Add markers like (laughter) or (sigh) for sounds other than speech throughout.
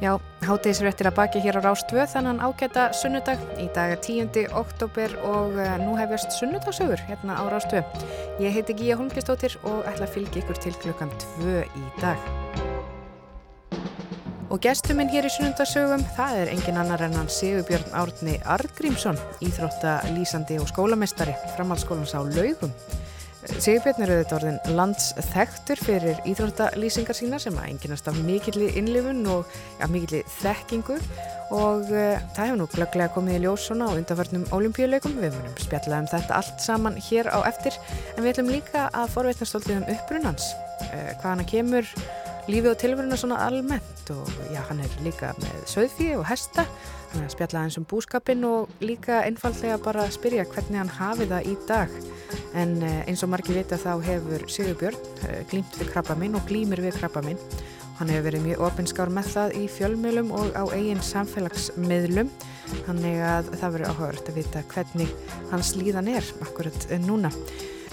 Já, hátegisréttir að baki hér á Rástvö þannan ágæta sunnudag. Í dag er 10. oktober og eh, nú hefjast sunnudagsögur hérna á Rástvö. Ég heiti Gíja Holmqvistóttir og ætla að fylgja ykkur til klukkan 2 í dag. Og gestuminn hér í sunnundagsögum, það er engin annar en hann Sigurbjörn Árni Argrímsson, íþróttalýsandi og skólamestari, framhaldsskólans á laugum. Sigurbjörn er auðvitað orðin landsþektur fyrir íþróttalýsingar sína sem að enginast af mikilli innlifun og ja, mikilli þekkingu. Og uh, það hefur nú glögglega komið í ljós svona á undanfarnum olimpíuleikum. Við munum spjalla um þetta allt saman hér á eftir. En við ætlum líka að forveitna stoltið um upprunans, uh, hvað hana kemur lífið og tilveruna svona almennt. Og já, hann er líka með söðfíi og hesta hann er að spjalla eins um búskapin og líka einfallega bara að spyrja hvernig hann hafi það í dag. En eh, eins og margir vita þá hefur Sigur Björn eh, glýmt við krabba minn og glýmir við krabba minn. Hann hefur verið mjög ofinskár með það í fjölmjölum og á eigin samfélagsmiðlum. Þannig að það verður áhugavert að vita hvernig hans líðan er akkurat núna.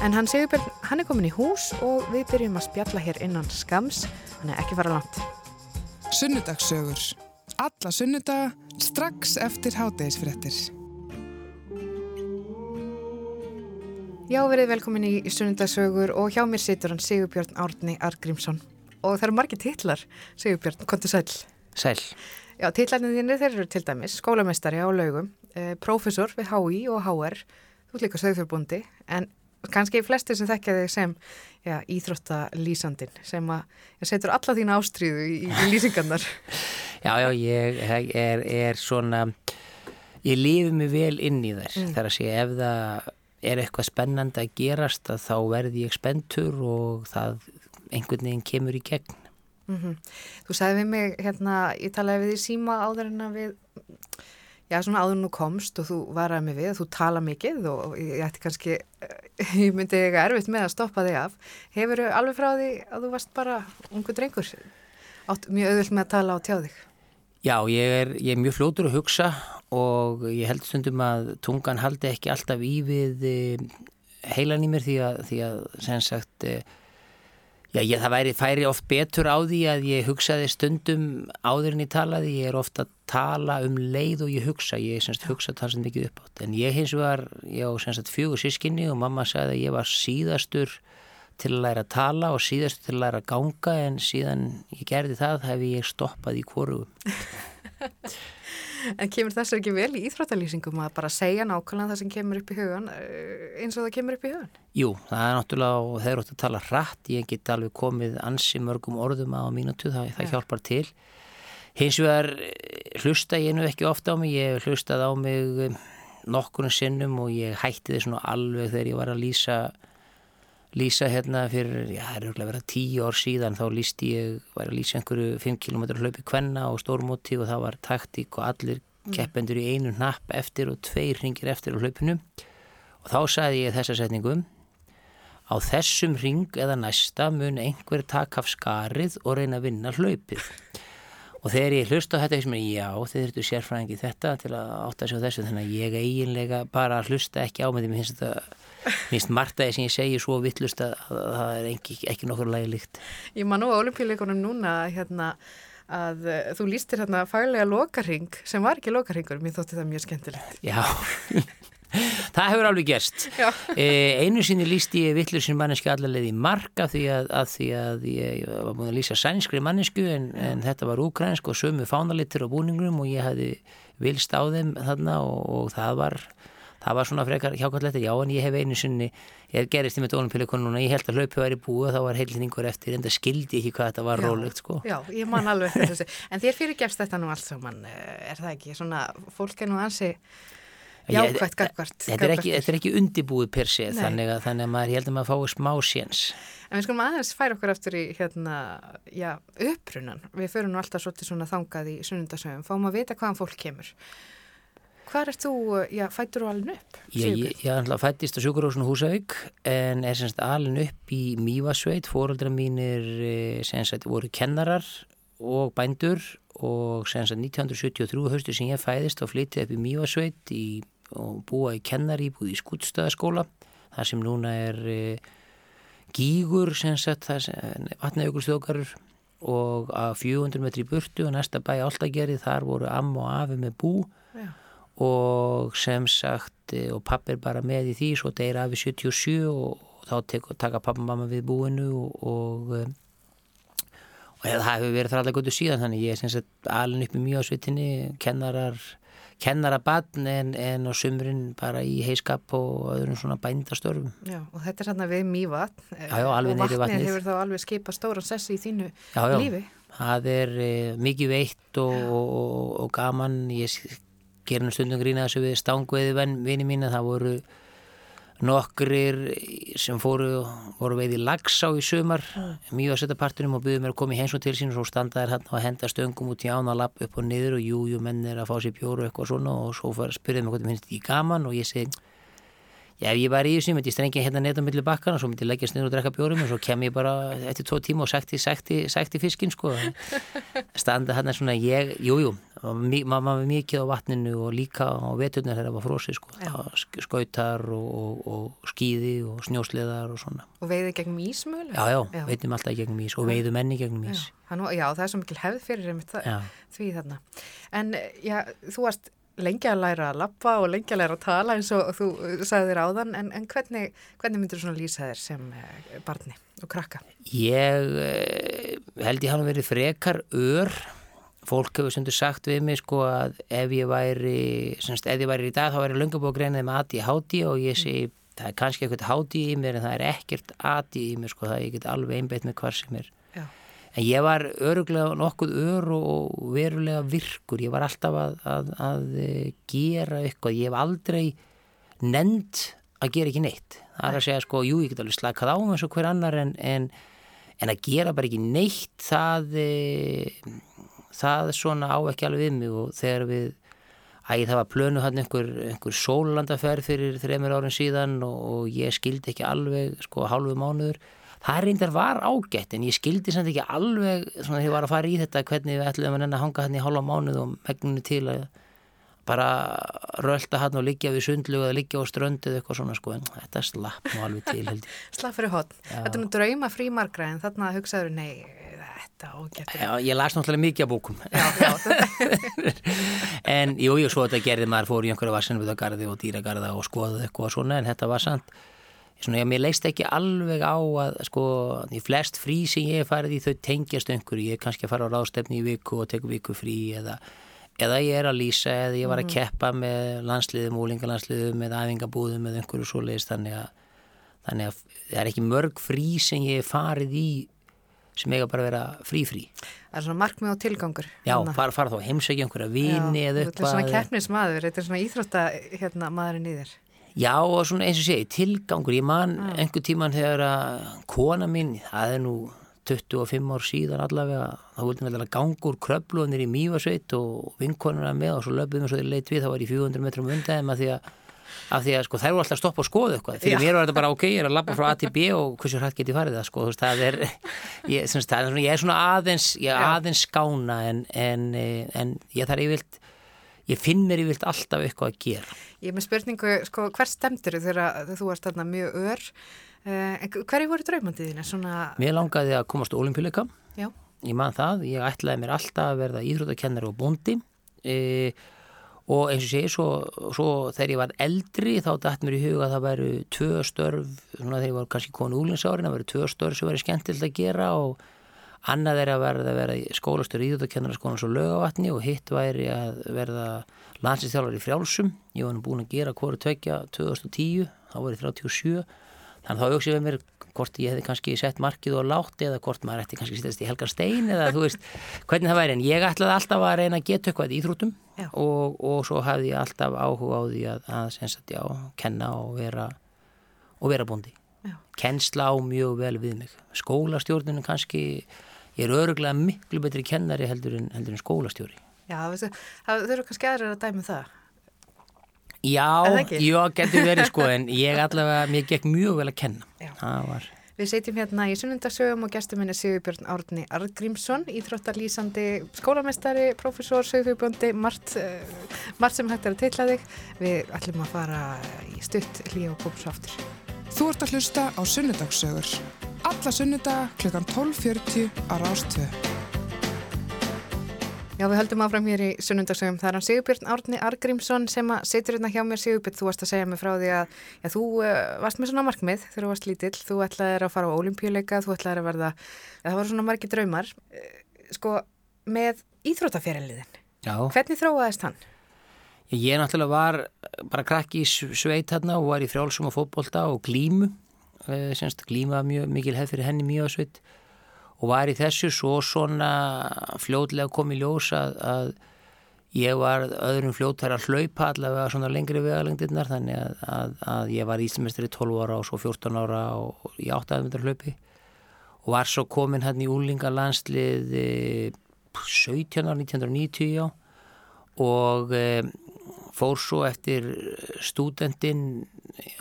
En hann Sigurbjörn, hann er komin í hús og við byrjum að spjalla hér innan skams hann er ekki fara langt. Sunnudagssögur Alla sunnudaga strax eftir hátegisfrettir Já, verið velkomin í, sunnundasögur og hjá mér situr hann Sigurbjörn Árni Argrímsson og það eru margir titlar, Sigurbjörn, kontur sæl. Sæl. Já, titlarnir þínir þeir eru til dæmis skólamestari á laugum, eh, profesor við HÍ og HR, þú er líka sögfjörbundi, en kannski flestir sem þekkja þig sem já, íþróttalýsandin sem að setur alla þína ástríðu í, í lýsingarnar. (laughs) Já, já, ég er, er svona, ég lifi mig vel inn í þess, mm. þar að segja ef það er eitthvað spennandi að gerast að þá verði ég spentur og það einhvern veginn kemur í gegn. Mm -hmm. Þú sagði við mig, hérna, ég talaði við því síma áður en að við, já svona áður nú komst og þú varaði mig við, þú tala mikið og ég ætti kannski, (laughs) ég myndi eitthvað erfitt með að stoppa þig af. Hefur þau alveg frá því að þú varst bara ungu drengur? Átt mjög auðvilt með að tala á tjáðig? Já, ég er, ég er mjög fljótur að hugsa og ég held stundum að tungan haldi ekki alltaf í við eh, heilan í mér því að, því að sem sagt, eh, já, ég, það væri, færi oft betur á því að ég hugsaði stundum áður en ég talaði, ég er ofta að tala um leið og ég hugsa, ég sem sagt hugsa það sem mikið upp átt, en ég hins vegar, ég á sem sagt fjögur sískinni og mamma sagði að ég var síðastur til að læra að tala og síðastur til að læra að ganga en síðan ég gerði það hef ég stoppað í kvorugum. (laughs) En kemur þess ekki vel í íþróttalýsingum að bara segja nákvæmlega það sem kemur upp í hugan eh, eins og það kemur upp í hugan? Jú, það er náttúrulega og þeir eru átt að tala hratt, ég get alveg komið ansi mörgum orðum á mínutu, það, það hjálpar til. Hins vegar eh, hlusta ég nú ekki ofta á mig, ég hlustað á mig eh, nokkurnu sinnum og ég hætti þess nú alveg þegar ég var að lýsa lýsa hérna fyrir, já það er örgulega verið tíu ár síðan þá lýsti ég, var að lýsa einhverju 5 km hlaupi kvenna og stórmóti og það var taktík og allir mm. keppendur í einu napp eftir og tveir ringir eftir á hlaupinu og þá sagði ég þessa setningum á þessum ring eða næsta mun einhver takk af skarið og reyna að vinna hlaupið og þegar ég hlusta á þetta sem er já, þeir þurftu sérfræðingi þetta til að átta sig á þessu þannig að ég eiginlega bara hlusta ekki á með því mér finnst þetta minnst Martaði sem ég segi svo vittlust að, að, að það er ekki, ekki nokkur lagi líkt. Ég man nú á olimpíuleikunum núna hérna, að uh, þú lístir hérna faglega lokaring sem var ekki lokaringur, mér þótti það mjög skemmtilegt. Já, (laughs) það hefur alveg gerst. E, einu sinni lísti ég vittlur sem manneski allaveg í marka því að, að því að ég var búin að lýsa sænskri mannesku en, en þetta var úkrænsk og sömu fánalittur á búningum og ég hefði vilst á þeim þarna og, og það var það var svona frekar hjákvæmlega já en ég hef einu sinni, ég gerist í með dólumpilikonuna, ég held að hlaupi væri búið þá var heilningur eftir en það skildi ekki hvað þetta var já, rólegt sko. Já, ég man alveg þessu, en þér fyrir gefst þetta nú allt saman, eh, er það ekki svona, fólk er nú ansi jákvæmt gagvart. Þetta er ekki, ekki undibúið per se, þannig að, þannig að maður, ég held að maður fái smá séns. En við skulum aðeins færa okkur eftir í hérna, já, upprunan. Við förum nú alltaf svolítið svona þangað í sunnundasögum, fáum að vita hvaðan fólk kemur. Hvað er þú, já, fættur þú alveg upp? Ég, ég, ég fættist á Sjókurósunu Húsavík en er semst alveg upp í Mývasveit. Fóröldra mínir eh, semst voru kennarar og bændur og semst 1973 haustu sem ég fæðist og flyttið upp í Mývasveit í, og búa í kennaríbúð í Skútstaðaskóla. Það sem núna er e, gígur semst, það sem vatnajökulstjókarur og að 400 metri burtu og næsta bæ áltagerði þar voru amma og afi með bú Já. Og sem sagt eh, og pappi er bara með í því svo deyra afi 77 og, og þá tek, taka pappa og mamma við búinu og, og, eh, það hefur verið þar allar gótu síðan þannig ég er sem sagt alin upp í mjög á svitinni kennarar kennarabann en, en á sumrin bara í heiskap og öðrum svona bændastörfum Já, og þetta er hérna við mývatn Já, já, alveg og í vatnið hefur þá alveg skipað stóran sessi í þínu Já, já. lífi. Það er e, mikið veitt og, og, og, og gaman. Ég s- ger nú stundum grína þessu við stangveiði vini mína. Það voru nokkrir sem fóru, voru veiði lagsá í sumar, mjög að setja partunum og byggðu mér að koma í heimsum til sín og svo standaðir hann og henda stöngum út í ána lapp upp og niður og jú, jú, menn er að fá sér bjóru og eitthvað svona og svo að spyrja mig hvað það finnst ekki gaman og ég segi Já, ef ég var í þessu, myndi ég strengja hérna neitt á milli bakkana, svo myndi ég leggjast niður og drekka bjórum og svo kem ég bara eftir tvo tíma og sækti, sækti, sækti fiskinn, sko. (laughs) Standa hérna svona, ég, jú, jú, maður var mikið á vatninu og líka á veturnar þegar það var frósið, sko. Sk- skautar og, og, og skýði og snjósleðar og svona. Og veiði gegnum ísmölu. Já, já, veitum alltaf gegnum ís og veiðum enni gegnum ís. Já, já, það er svo mikil hefð fyrir einmitt það, Já. því þarna. En já, þú varst lengi að læra að lappa og lengi að læra að tala eins og þú uh, sagði þér áðan, en, en hvernig, hvernig myndir þú svona lýsa þér sem uh, barni og krakka? Ég eh, held ég hann verið frekar ör fólk hefur þú sagt við mig sko að ef ég væri semst, ef ég væri í dag þá væri löngabóð greinaði með aði háti og ég segi það er kannski eitthvað háti í mér en það er ekkert aði í mér sko það ég get alveg einbeitt með hvar sem er. En ég var öruglega nokkuð ör og verulega virkur. Ég var alltaf að, að, að eh, gera eitthvað, ég hef aldrei nend að gera ekki neitt. Það er að segja sko, jú ég get alveg slakað á eins og hver annar en, en, en að gera bara ekki neitt það eh, það svona á ekki alveg við mig. Og þegar við Æ, það var plönu hann einhver, einhver sólandaferð fyrir þreymur árin síðan og, og ég skildi ekki alveg sko hálfu mánuður. Það reyndar var ágætt en ég skildi samt ekki alveg svona þegar ég var að fara í þetta hvernig við ætlum að nenni að hanga hann í hálfa mánuð og megninu til að bara rölda hann og liggja við sundlu eða liggja á ströndu eða eitthvað svona sko en þetta slapp nú alveg til. (laughs) Slapp fyrir hotn. Þetta er nú drauma frí margra en þarna hugsaður, nei, þetta ágættur. Já, ég las náttúrulega mikið af bókum. Já, já, (laughs) en jú, jú, svo þetta gerði maður fór í einhverja vassinvitagarði eitthvað svona ég, mér leist ekki alveg á að sko, í flest frí sem ég hef farið í þau tengjast einhverju, ég er kannski að fara á ráðstefni í viku og teku viku frí eða eða ég er að lýsa eða ég var að keppa með landsliðum, úlingalandsliðum með æfingabúðum eða einhverju svoleiðist þannig að, þannig að það er ekki mörg frí sem ég hef farið í sem eiga bara að vera frí-frí það er svona markmið og tilgangur. Já, fara, fara þá heimsækja einhverja vini Já, eða Þetta er eitthvað svona keppnismadur, þetta er svona íþrótta hérna í þér. Já, og svona eins og segi, tilgangur ég man einhver tíman þegar að kona mín, það er nú 25 ár síðan allavega þá vildum við að ganga úr kröflunir í Mývasveit og vinkonuna með og svo löpum við svo þeir leitt við, þá var ég 400 metrum undan af því að, af því að sko, þær voru alltaf að stoppa og skoða eitthvað, fyrir Já. mér var þetta bara ok, ég er að labba frá A til B og hversu hrætt get ég farið það sko, veist, það er (laughs) ég, það er svona, ég er svona aðeins ég aðeins skána en, en, eh, en ég þarf yfirlt ég finn mér yfirlt alltaf eitthvað að gera Ég er með spurningu, sko, hver stemdur þegar þú varst þarna mjög ör? Uh, hverju voru draumandið þínu? Svona, Mér langaði að komast á olimpíuleika já, ég man það, ég ætlaði mér alltaf að verða íþróttakennari og bóndi e, og eins og segi svo, svo þegar ég var eldri þá dætt mér í huga að það væru tvö störf, svona þegar ég var kannski konu úlinsárin, það væru tvö störf sem væri skemmtilegt að gera og annað er að verða að vera skólastur íþróttakennari skólan svo lögavatni og hitt væri að verða landsinsþjálfari í frjálsum. Ég var nú búin að gera hvori tvekja 2010, þá var ég 37 þannig þá hugsaði mér hvort ég hefði kannski sett markið og látt eða hvort maður ætti kannski sittast í helgar stein eða þú veist (laughs) hvernig það væri. En ég ætlaði alltaf að reyna að geta eitthvað í íþrótum og, og svo hafði ég alltaf áhuga á því að, að sagt, já, kenna og vera og vera bóndi. Já. kennsla á mjög vel við mig. Skólastjórnunum kannski ég er öruglega miklu betri kennari heldur en, heldur en skólastjóri já, veistu, það þau eru kannski aðrir að dæmi um það. Já, já, getur verið sko (laughs) en ég allavega, mér gekk mjög vel að kenna Já. það var Við setjum hérna í sunnundasögum og gestur minni Sigurbjörn Árni Argrímsson, íþróttarlýsandi skólamestari, profesor, sögfjögböndi, margt, uh, margt sem hægt er að teitla þig. Við ætlum að fara í stutt hlýja og aftur. Þú ert að hlusta á Sunnudagssögur. Alla sunnudaga klukkan 12.40 á Rástvö. Já, við höldum áfram hér í sunnundagsögum. Það er hann Sigurbjörn Árni Argrímsson sem situr hérna hjá mér. Sigurbjörn, þú varst að segja mig frá því að já, þú uh, varst með svona markmið þegar þú varst lítill. Þú ætlaði að fara á olimpíuleika, þú ætlaði að verða, ja, það voru svona margi draumar. Uh, sko, með íþrótaféraliðin, hvernig þróaðist hann? Ég náttúrulega var bara krakki í sveit hérna og var í frjálsum og fótbolta og glímu. Uh, semst glíma mjög mikil hefð fyrir henni mjög sveit og var í þessu svo svona fljóðlega komið ljós að, að ég var öðrum fljóðtær að hlaupa allavega svona lengri vegalengdirnar þannig að, að, að ég var íslumestri 12 ára og svo 14 ára og í 8 aðmyndar hlaupi og var svo komin hann í úlingalandslið 17 ára 1990 já. Og e, fór svo eftir stúdendin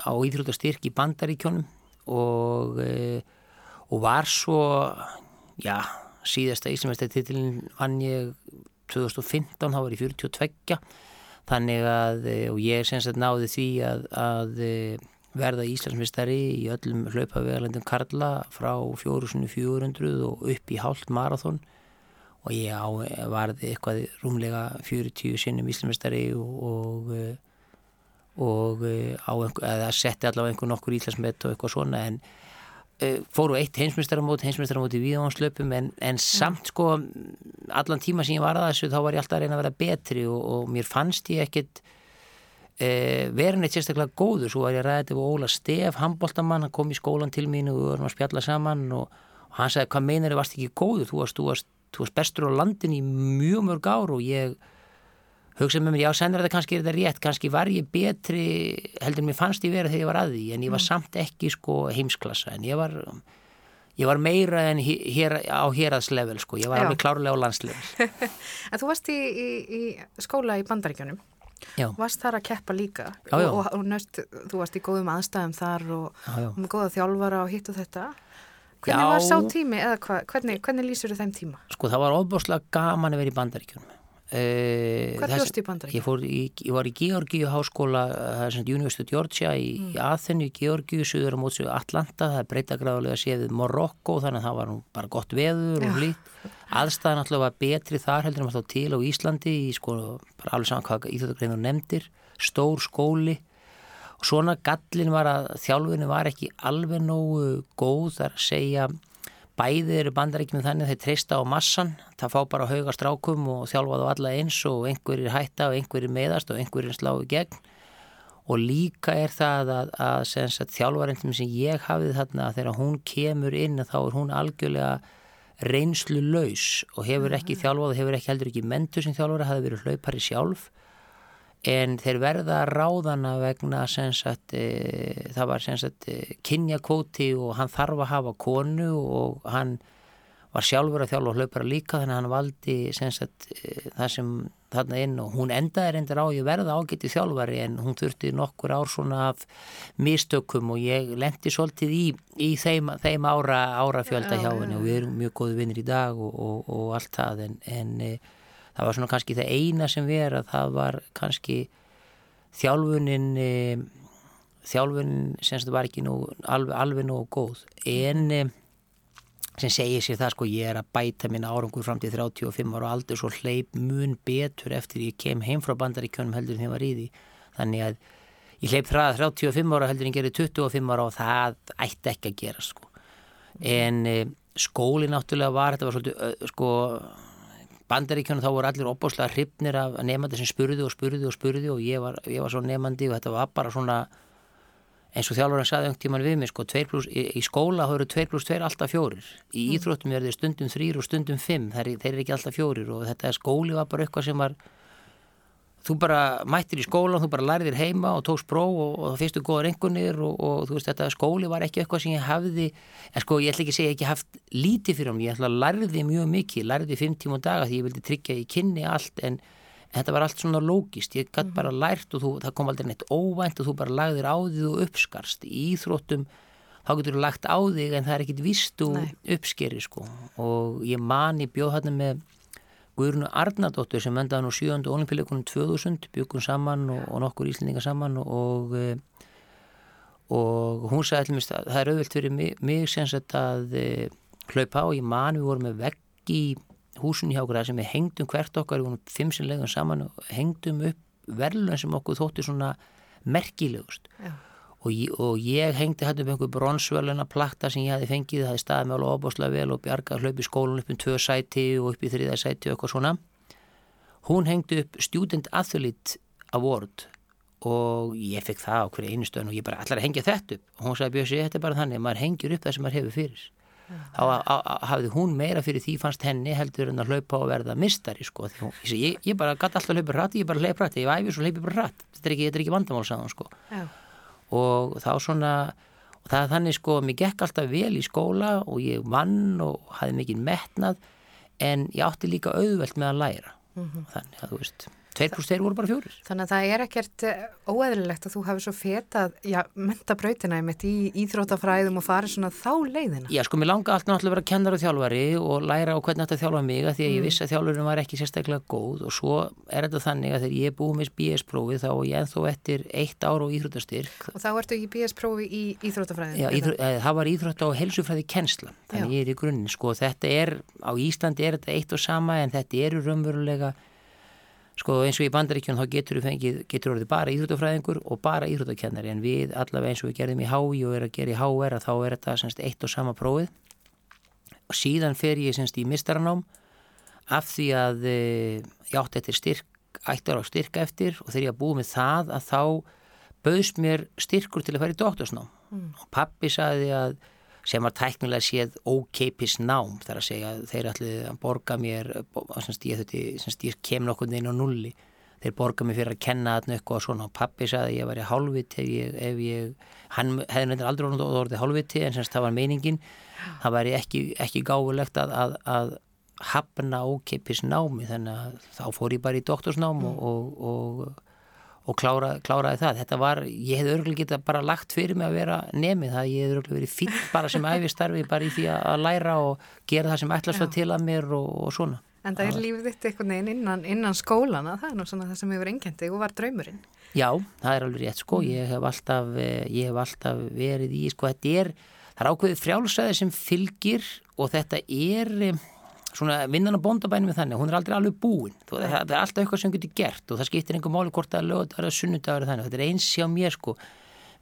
á Íþrótastyrk í Bandaríkjónum og, e, og var svo já, síðasta Íslamestættitilin vann ég 2015, þá var ég 42 þannig að, eh, og ég sem sagt náði því að, að eh, verða Íslandsmistari í öllum hlaupavegalandum Karla frá 4400 og upp í hálft marathón og ég á, varði eitthvað rúmlega 40 sinnum Íslandsmistari og, og, eh, og einhver, eða setti allavega einhvern okkur Íslandsmet og eitthvað svona en Eh, fóru eitt heimsmyndstaramót heimsmyndstaramót í viðváðanslöpum en, en samt sko allan tíma sem ég var að þessu þá var ég alltaf að reyna að vera betri og, og mér fannst ég ekkit e, verin eitt sérstaklega góður. Svo var ég að ræða þetta og Óla Stef handbóltamann, hann kom í skólan til mín og við vorum að spjalla saman og, og hann sagði hvað meinar þið varst ekki góður, þú varst, þú varst, þú varst bestur á landin í mjög mörg ár og ég hugsaði með mér, já, senur þetta kannski er þetta rétt, kannski var ég betri heldur mér fannst ég verið þegar ég var að því en ég var mm. samt ekki sko heimsklassa en ég var, ég var meira en hér, á héraðslevel sko, ég var já. alveg klárlega á landslevel (laughs) En þú varst í, í, í skóla í bandaríkjunum Já. Varst þar að keppa líka já, já. og, og, nöst, þú varst í góðum aðstæðum þar og, með góða þjálfara og hitt og þetta Hvernig var sá tími eða hva, hvernig, hvernig lýsur þú þeim tíma? Sko það var óbúslega gaman að vera í bandaríkjunum Hvað fórst í bandaríkjum? Ég, ég var í Georgíu háskóla, það er svona University of Georgia í, mm. í Aþennu, Georgíu, söður á mótsu Atlanta, það er breytagráðulega séðið Morocco, þannig að það var bara gott veður og hlýtt. Aðstæðan alltaf var betri þar heldur en alltaf til á Íslandi, í sko, bara alveg saman hvað íþjóðagreinu nefndir, stór skóli og svona gallin var að þjálfinu var ekki alveg nógu góð þar að segja Bæði eru bandaríkjum þannig þeir treysta á massan, það fá bara hauga strákum og þjálfa þá alla eins og einhverjir hætta og einhverjir meðast og einhverjir slá í gegn. Og líka er það að, að, að þjálfarendum sem ég hafið þarna þegar hún kemur inn þá er hún algjörlega reynslu laus og hefur ekki þjálfað og hefur ekki heldur ekki mentur sem þjálfara, það hefur verið hlaupari sjálf en þeir verða ráðana vegna sagt, e, það var e, kynjakóti og hann þarf að hafa konu og hann var sjálfur að þjálfa og hlaupara líka þannig að hann valdi sagt, e, það sem þarna inn og hún endaði reyndir á ég verða ágætti þjálfari en hún þurfti nokkur ár svona af mistökum og ég lendi svolítið í, í þeim, þeim ára, ára fjölda hjá henni og við erum mjög góði vinnir í dag og, og, og allt það en, en það var svona kannski það eina sem verið að það var kannski þjálfunin e, þjálfunin sem þetta var ekki nú, alveg, alveg nógu góð. En e, sem segir sér það sko ég er að bæta minna árangur fram til 35 ára aldrei svo hleyp mun betur eftir ég kem heim frá bandaríkjönum heldur en þeim var í því. Þannig að ég hleyp það 35 ára heldur en gerir 25 ára og það ætti ekki að gera sko. En e, skóli náttúrulega var þetta var svolítið sko bandaríkjónu þá voru allir opbáslega hrifnir af nefandi sem spurði og spurði og spurði og ég var, ég var svo nefandi og þetta var bara svona eins og þjálfur hann saði einhvern tíman við mig sko, plus, í, í skóla eru 2 pluss 2 alltaf fjórir í mm. íþróttum er þeir stundum 3 og stundum 5 þeir, þeir eru ekki alltaf fjórir og þetta skóli var bara eitthvað sem var þú bara mættir í skólan, þú bara lærðir heima og tókst bró og, og það fyrstu góða rengunir og, og þú veist þetta skóli var ekki eitthvað sem ég hafði, en sko ég ætla ekki að segja ekki haft lítið fyrir hann, ég ætla að lærði mjög mikið, lærði fimm tíma daga því ég vildi tryggja í kynni allt en, en þetta var allt svona lógist, ég bara mhm. lært og þú, það kom aldrei neitt óvænt og þú bara lagðir á því og uppskarst í íþróttum þá getur þú lagt á þig en það er ekkit vist og uppskeri sko og ég mani bjóð hann með Guðrunu Arnardóttur sem endaði nú 7. olimpíuleikunum 2000 byggum saman og, og nokkur íslendingar saman og, og hún sagði allir að það er auðvilt fyrir mig, mig sem sagt að e, hlaupa á, ég man við vorum með vegg í húsunni hjá okkur sem við hengdum hvert okkar, við vorum fimm leiðum saman og hengdum upp verðlun sem okkur þótti svona merkilegust og ég, og ég hengdi hættu upp einhver bronsvöluna plakta sem ég hafi fengið, það hefði staðið með alveg óbáslega vel og bjargað hlaup í skólun upp um tvö sæti og upp í þriða sæti og eitthvað svona. Hún hengdi upp Student Athlete Award og ég fekk það á hverju einu stöðun og ég bara allar að hengja þetta upp? Og hún sagði Björsi, þetta er bara þannig, maður hengjur upp það sem maður hefur fyrir þá hafði hún meira fyrir því fannst henni heldur en að hlaupa og verða mistari sko hún, ég, ég bara gæti alltaf að hlaupa rætt, ég bara hlaupa rætt ég æfi svo hlaupi bara rætt, þetta er ekki, ekki vandamál sagðan sko. Og þá svona og það er þannig sko, mér gekk alltaf vel í skóla og ég vann og hafði mikið metnað en ég átti líka auðvelt með að læra mm -hmm. þannig að þú veist 2 pluss 2 voru bara fjórir. Þannig að það er ekkert eh, óeðlilegt að þú hefur svo fetað, já, mentabrautina einmitt í íþrótafræðum og farið svona þá leiðina. Já, sko, mér langa allt náttúrulega að vera kennar og þjálfari og læra á hvernig þetta þjálfa mig að því að mm. ég vissi að þjálfurin var ekki sérstaklega góð og svo er þetta þannig að þegar ég er búið með BS-prófi þá ég enþó eftir eitt ár og íþrótastyrk. Og þá ertu ekki BS-prófi í íþrótafræðin? Já, íþró, sko, eins og í bandaríkjum þá getur við fengið, getur orðið bara íþrótafræðingur og bara íþróttakennari. En við allavega eins og við gerðum í HÍ og er að gera í HR að þá er þetta semst eitt og sama prófið. Og síðan fer ég semst í mistaranám af því að e, ég átti eftir styrk, ættir á styrka eftir og þegar ég búið með það að þá bauðst mér styrkur til að fara í doktorsnám. Mm. og pappi saði að sem var tæknilega séð ókeipis nám þar að segja þeir ætlu að borga mér semst ég, ég kem nokkur inn á nulli þeir borga mér fyrir að kenna þarna eitthvað og svona og pappi sagði að ég var í hálfviti ef ef ég hann hefði nefndir aldrei orðið hálfviti en semst það var meiningin það væri ekki, ekki gáfulegt að, að, að hafna ókeipis námi þannig að þá fór ég bara í doktorsnám mm. og, og og klára, kláraði það. Þetta var, ég hef örgulega getað bara lagt fyrir mig að vera nefið það, ég hef örgulega verið fín bara sem æfistarfi bara í því að læra og gera það sem ætlast það til að mér og, og svona. En það er lífið þitt einhvern veginn innan, innan skólana, það er nú svona það sem hefur engjandi og var draumurinn. Já, það er alveg rétt sko, mm. ég hef alltaf, ég hef alltaf verið í, sko þetta er, það er ákveðið frjálsæði sem fylgir og þetta er svona vinnan á bóndabænum við þannig, hún er aldrei alveg búin. Það, það er alltaf eitthvað sem getur gert og það skiptir einhver máli hvort er lögadagur eða sunnudagur þannig, þetta er eins hjá mér sko.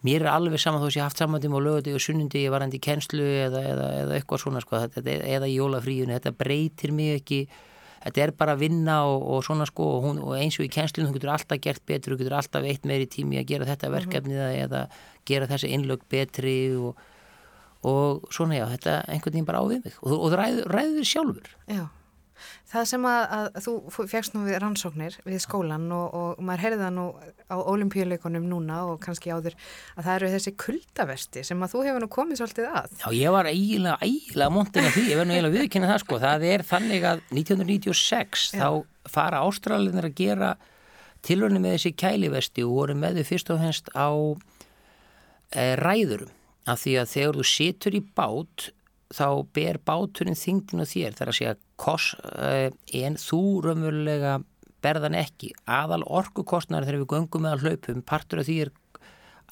Mér er alveg saman þó að ég haft samvændum á lögadagi og sunnundi, ég var endi í kennslu eða, eða, eða eitthvað svona sko, þetta, eða í jólafríunni, þetta breytir mig ekki. Þetta er bara að vinna og, og svona sko og, hún, og eins og í kennslunum þú getur alltaf gert betur, þú getur alltaf eitt meiri tími að gera þetta mhm. verkefni mm -hmm. eða gera þessi innlög betri og og svona já, þetta einhvern veginn bara á við mig. Og, og það ræður, ræður sjálfur. Já, það sem að, að þú fegst nú við rannsóknir við skólan og, og maður heyrði það nú á olimpíuleikonum núna og kannski áður að það eru þessi kuldaversti sem að þú hefur nú komið svolítið að. Já, ég var eiginlega, eiginlega montin af því, ég verð nú eiginlega viðkynna það sko, það er þannig að 1996 já. þá fara ástralinir að gera tilvörni með þessi kælivesti og voru með þau fyrst og hennst á e, ræðurum af því að þegar þú situr í bát þá ber báturinn þingdin og þér. Þar að segja kos, uh, en þú raunverulega berðan ekki. Aðal orkukostnar þegar við göngum með að hlaupum partur af því er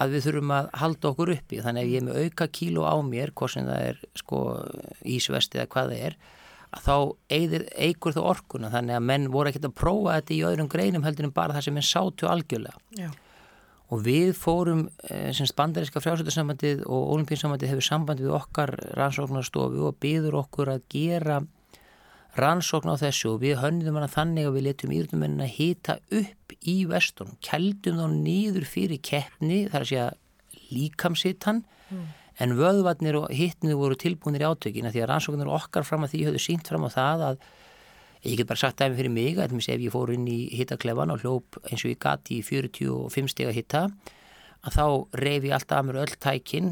að við þurfum að halda okkur uppi. Þannig að ég er með auka kíló á mér hvort sem það er sko ísvesti eða hvað það er að þá eigur það orkuna. Þannig að menn voru ekkert að prófa þetta í öðrum greinum heldur en bara það sem menn sátu algjörlega. Já og við fórum eh, semst bandaríska frjásöldarsambandið og olimpínsambandið hefur sambandið okkar rannsóknarstofu og byður okkur að gera rannsókn á þessu og við hönnum hana þannig að við letum íðrumennin að hýta upp í vestunum, kældum þá nýður fyrir keppni þar að segja líkamsittan mm. en vöðvarnir og hittnið voru tilbúinir í átökina því að rannsóknar okkar fram að því höfðu sínt fram á það að Ég get bara sagt það fyrir mig að ef ég fór inn í hittaklefan og hljóp eins og ég gati í 45 steg að hitta að þá reyfi ég alltaf að mér öll tækin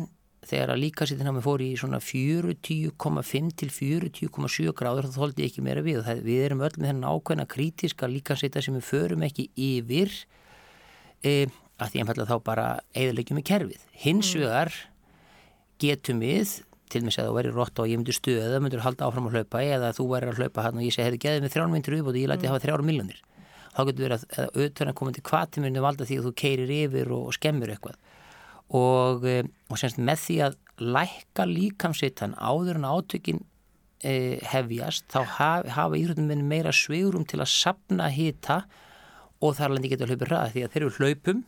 þegar að líkasittin á mig fór í svona 40,5 til 40,7 gráður þá þóldi ég ekki meira við það, við erum öll með þennan ákveðna krítiska líkasitta sem við förum ekki yfir e, að því að þá bara eðalegjum í kerfið. Hins mm. vegar getum við til mig að þú verið rótt og ég myndur stuða eða myndur halda áfram að hlaupa eða þú verið að hlaupa hann og ég segi, hefur geðið með þrján myndir upp og ég læti mm. hafa þrjár miljonir þá getur verið að auðvitað koma til kvatiminu valda því að þú keirir yfir og, og skemmur eitthvað. Og, eh, og semst með því að lækka líkamsittan áður en átökin e, hefjast þá haf, hafa íþróttumenn meira sveigurum til að sapna hita og þar alveg geta hlaupið ræða því að þeir eru hlaupum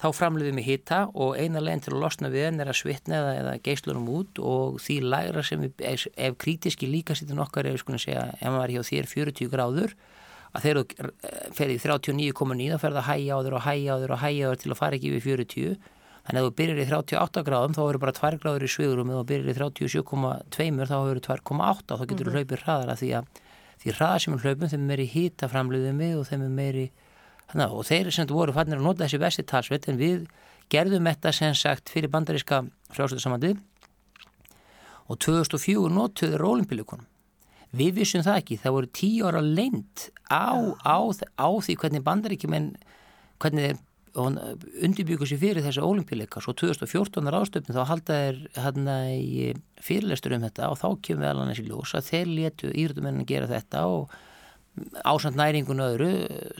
þá framleiðum við hita og eina leginn til að losna við henn er að svitna eða, eða geislunum út og því læra sem við, ef, ef krítiski líkasittin okkar er, sko að segja, ef maður er hjá þér 40 gráður að þeir ferði 39,9 þá ferða að hæja á þér og hæja á þér og hæja á þér til að fara ekki við 40 þannig að þú byrjar í 38 gráðum þá eru bara 2 gráður í svigurum og þú byrjar í 37,2 þá eru 2,8 og þá getur þú mm -hmm. hlaupið hraðara því að því hraða sem er hlaupum þeim er meiri hýta framleiðum við og þeim er meiri Þannig, og þeir sem voru fannir að nota þessi vesti talsveit en við gerðum þetta sem sagt fyrir bandaríska frjásöldarsamandi og 2004 notuður olimpíuleikunum. Við vissum það ekki, það voru tíu ára leint á, á, á því hvernig bandaríkjumenn, hvernig þeir undirbyggur sér fyrir þessu olimpíuleika. Svo 2014 ástöfn þá haldaðir hérna í fyrirlestur um þetta og þá kemur við alveg þessi ljós að þeir letu írdumennin gera þetta og ásand næringun öðru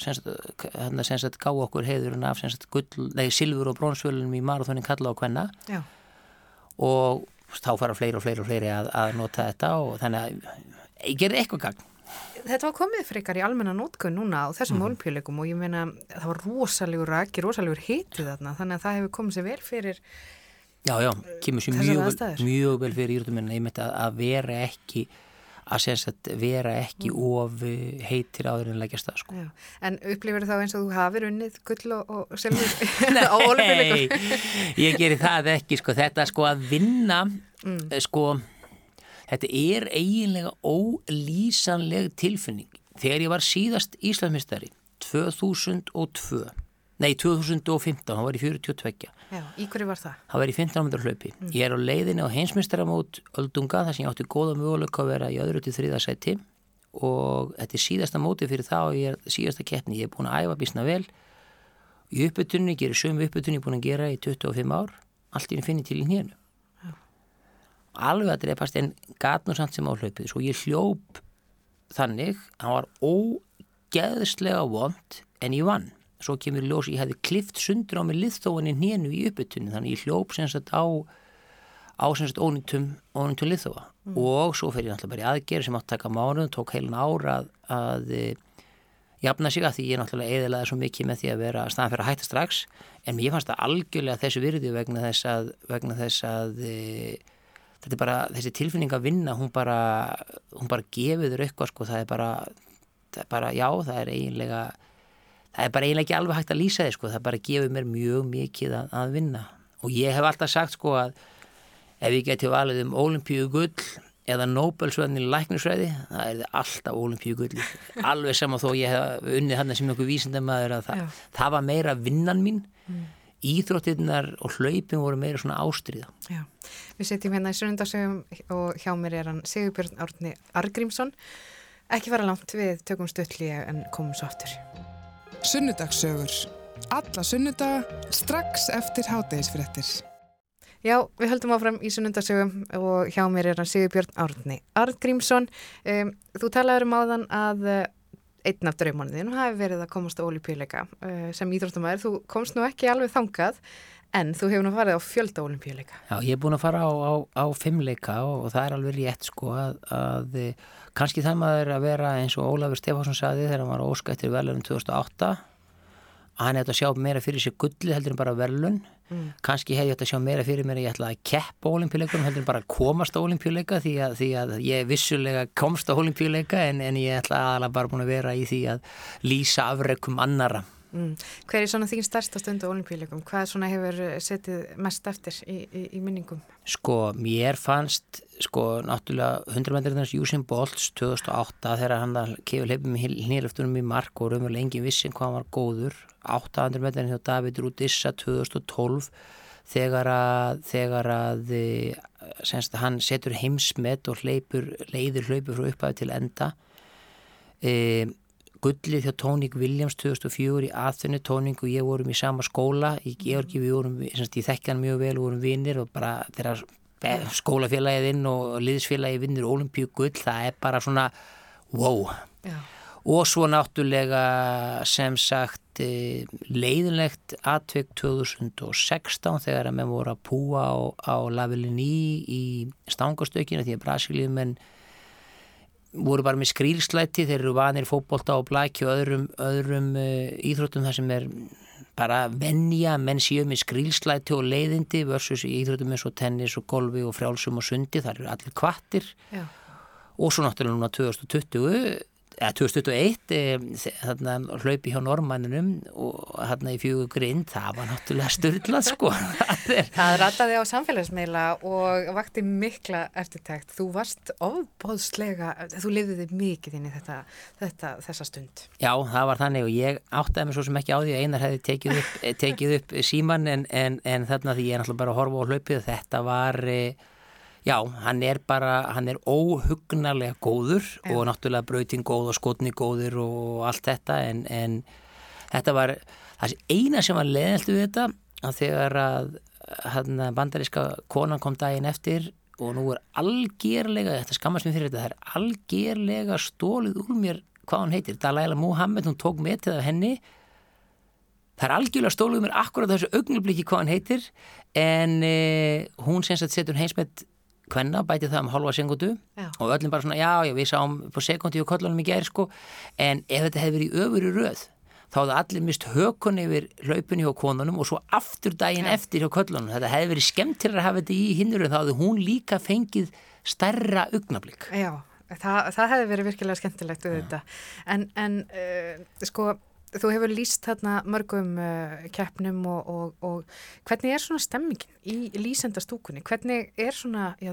hérna sem sagt gá okkur heiðurinn af sagt gull, nei silfur og brónsvölunum í marathónin kalla á hvenna og þá fara fleiri og fleiri og fleiri að, að nota þetta og þannig að ég gerði eitthvað gang Þetta var komið frekar í almenna nótkunn núna á þessum mm. olimpíuleikum og ég meina það var rosalegur rækki, rosalegur hitið þarna þannig að það hefur komið sér vel fyrir Já, já, kemur sér mjög, mjög vel fyrir en ég myndi að vera ekki að sagt, vera ekki mm. of heitir áður en leggjast það sko. En upplifir þá eins og þú hafið unnið gull og, og selmur (laughs) (laughs) á ólumfjöleikum? Nei, ég gerir það ekki sko, þetta sko að vinna mm. Eh, sko, þetta er eiginlega ólýsanleg tilfinning. Þegar ég var síðast Íslandsmystari 2002 Nei, 2015, hann var í 42. Já, í hverju var það? Það var í 15 ámyndur hlaupi. Mm. Ég er á leiðinni á heimsmyndstaramót Öldunga þar sem ég átti góða möguleika að vera í öðru til þriða seti og þetta er síðasta móti fyrir það og ég er síðasta keppni. Ég er búin að æfa bísna vel. Í uppbytunni, ég gerir sömu uppbytunni, ég er búin að gera í 25 ár. Allt í henni finn ég til í nýjanu. Alveg að drepast en gatnum samt sem á hlaupið. Svo ég hljóp þannig, hann var ógeðslega vond en ég vann svo kemur ljós, ég hefði klift sundur á mig liðþóðan í nénu í uppbytunni þannig ég hljóp sem sagt á á sem sagt ónýttum, ónýttum liðþóða mm. og svo fer ég náttúrulega bara í aðgerð sem átt að taka mánuð, tók heilan ára að, að e, jafna sig að því ég náttúrulega eðilaði svo mikið með því að vera staðan fyrir að hætta strax en mér fannst það algjörlega þessu virði vegna þess að, vegna þess að e, þetta er bara, þessi tilfinning að vinna hún bara, hún bara gefiður eitthvað sko, það er bara, það er bara já, það er eiginlega það er bara eiginlega ekki alveg hægt að lýsa þið sko, það bara gefur mér mjög mikið að, að vinna. Og ég hef alltaf sagt sko að ef ég geti valið um olimpíu gull eða Nobel-svöðin í læknisræði það er alltaf olimpíu gull alveg saman þó ég hef unnið hann sem nokkuð vísindamæður að það, það var meira vinnan mín. Mm. Íþróttirnar og hlaupin voru meira svona ástriða Já, við setjum hérna í sunnundarsögum og hjá mér er hann Sigurbjörn Árni Argrímsson ekki fara langt við tökum stöðli en komum svo aftur Sunnudagssögur. Alla sunnudaga strax eftir hátægisfrettir. Já, við höldum áfram í sunnundagsögum og hjá mér er hann Sigurbjörn Árni Arngrímsson. Um, þú talaður um áðan að uh, einn af draumánuðinu hafi verið að komast á olimpíuleika uh, sem íþróttumæður. Þú komst nú ekki alveg þangað en þú hefur nú farið á fjölda olimpíuleika. Já, ég er búin að fara á, á, á fimmleika og, og það er alveg rétt sko að, að kannski það maður að vera eins og Ólafur Stefánsson saði þegar hann var óskættir velunum 2008 að hann hefði að sjá meira fyrir sér gulli heldur en bara velun mm. kannski hefði ég að sjá meira fyrir mér að ég ætla að keppa olimpíuleikum heldur en bara að komast á olimpíuleika því, því að ég vissulega komst á olimpíuleika en, en ég ætla aðalega bara búin að vera í því að lýsa afreikum annara Mm. Hver er svona þín starsta stund á olimpíuleikum? Hvað svona hefur setið mest eftir í, í, í minningum? Sko, mér fannst sko, náttúrulega 100 metrarnars Usain Bolts 2008 þegar hann kefur leipum hlýrlöftunum í mark og raunverulega engin vissin hvað hann var góður 800 metrarnir hjá David Rudissa 2012 þegar að, þegar að senst, hann setur heimsmet og hleypur, leiður hlaupur frá upphæðu til enda eða gullið hjá Tóník Williams 2004 í aðþunni, Tóník og ég vorum í sama skóla. Í Georgi, við vorum ég þekkjan mjög vel, vorum vinnir og bara þegar skólafélagið inn og liðsfélagið vinnir olimpíu gull það er bara svona wow. Já. og svo náttúrulega sem sagt e, leiðinlegt atveg 2016 þegar að menn voru að púa á, á lavilin í í stangastökina því að Brasilíumenn voru bara með skrýlslæti þeir eru vanir fókbólta og blæki og öðrum, öðrum uh, íþróttum þar sem er bara vennja menn séu með skrýlslæti og leiðindi versus íþróttum eins og tennis og golfi og frjálsum og sundi, þar eru allir kvattir Já. og svo náttúrulega núna 2020 eða 2021 e, þarna hlaupi hjá normanninum og þarna í fjögur grind það var náttúrulega styrlað sko (laughs) Það rataði á samfélagsmeila og vakti mikla eftirtækt þú varst ofbóðslega þú lifðið þig mikið inn í þetta, þetta þessa stund. Já, það var þannig og ég áttaði mig svo sem ekki á því að einar hefði tekið upp, tekið upp síman en, en, en þarna því ég er náttúrulega bara að horfa á hlaupið þetta var e, Já, hann er bara, hann er óhugnarlega góður Já. og náttúrulega brautin góð og skotni góður og allt þetta en, en þetta var, það eina sem var leðilt við þetta að þegar að hann, bandaríska konan kom daginn eftir og nú er algjörlega, þetta skammast mér fyrir þetta, það er algjörlega stólið úr mér hvað hann heitir, Dalai Muhammed, hún tók með til það henni Það er algjörlega stóluð mér akkurat þessu augnabliki hvað hann heitir en eh, hún senst að setur heimsmett kvenna, bæti það um halva segundu og öllum bara svona, já, já, við sáum på sekundi og kollunum í gerð, sko. En ef þetta hefði verið í öfuri röð þá hefði allir mist hökun yfir hlaupinu hjá konunum og svo aftur daginn ja. eftir hjá kollunum, þetta hefði verið skemmt til að hafa þetta í hinnurinn, þá hefði hún líka fengið stærra augnablík Já, það, það hefði verið virkilega skemmtilegt þetta, en, en uh, sko Þú hefur líst þarna mörgum uh, keppnum og, og, og hvernig er svona stemmingin í lísendastúkunni? Hvernig er svona, já,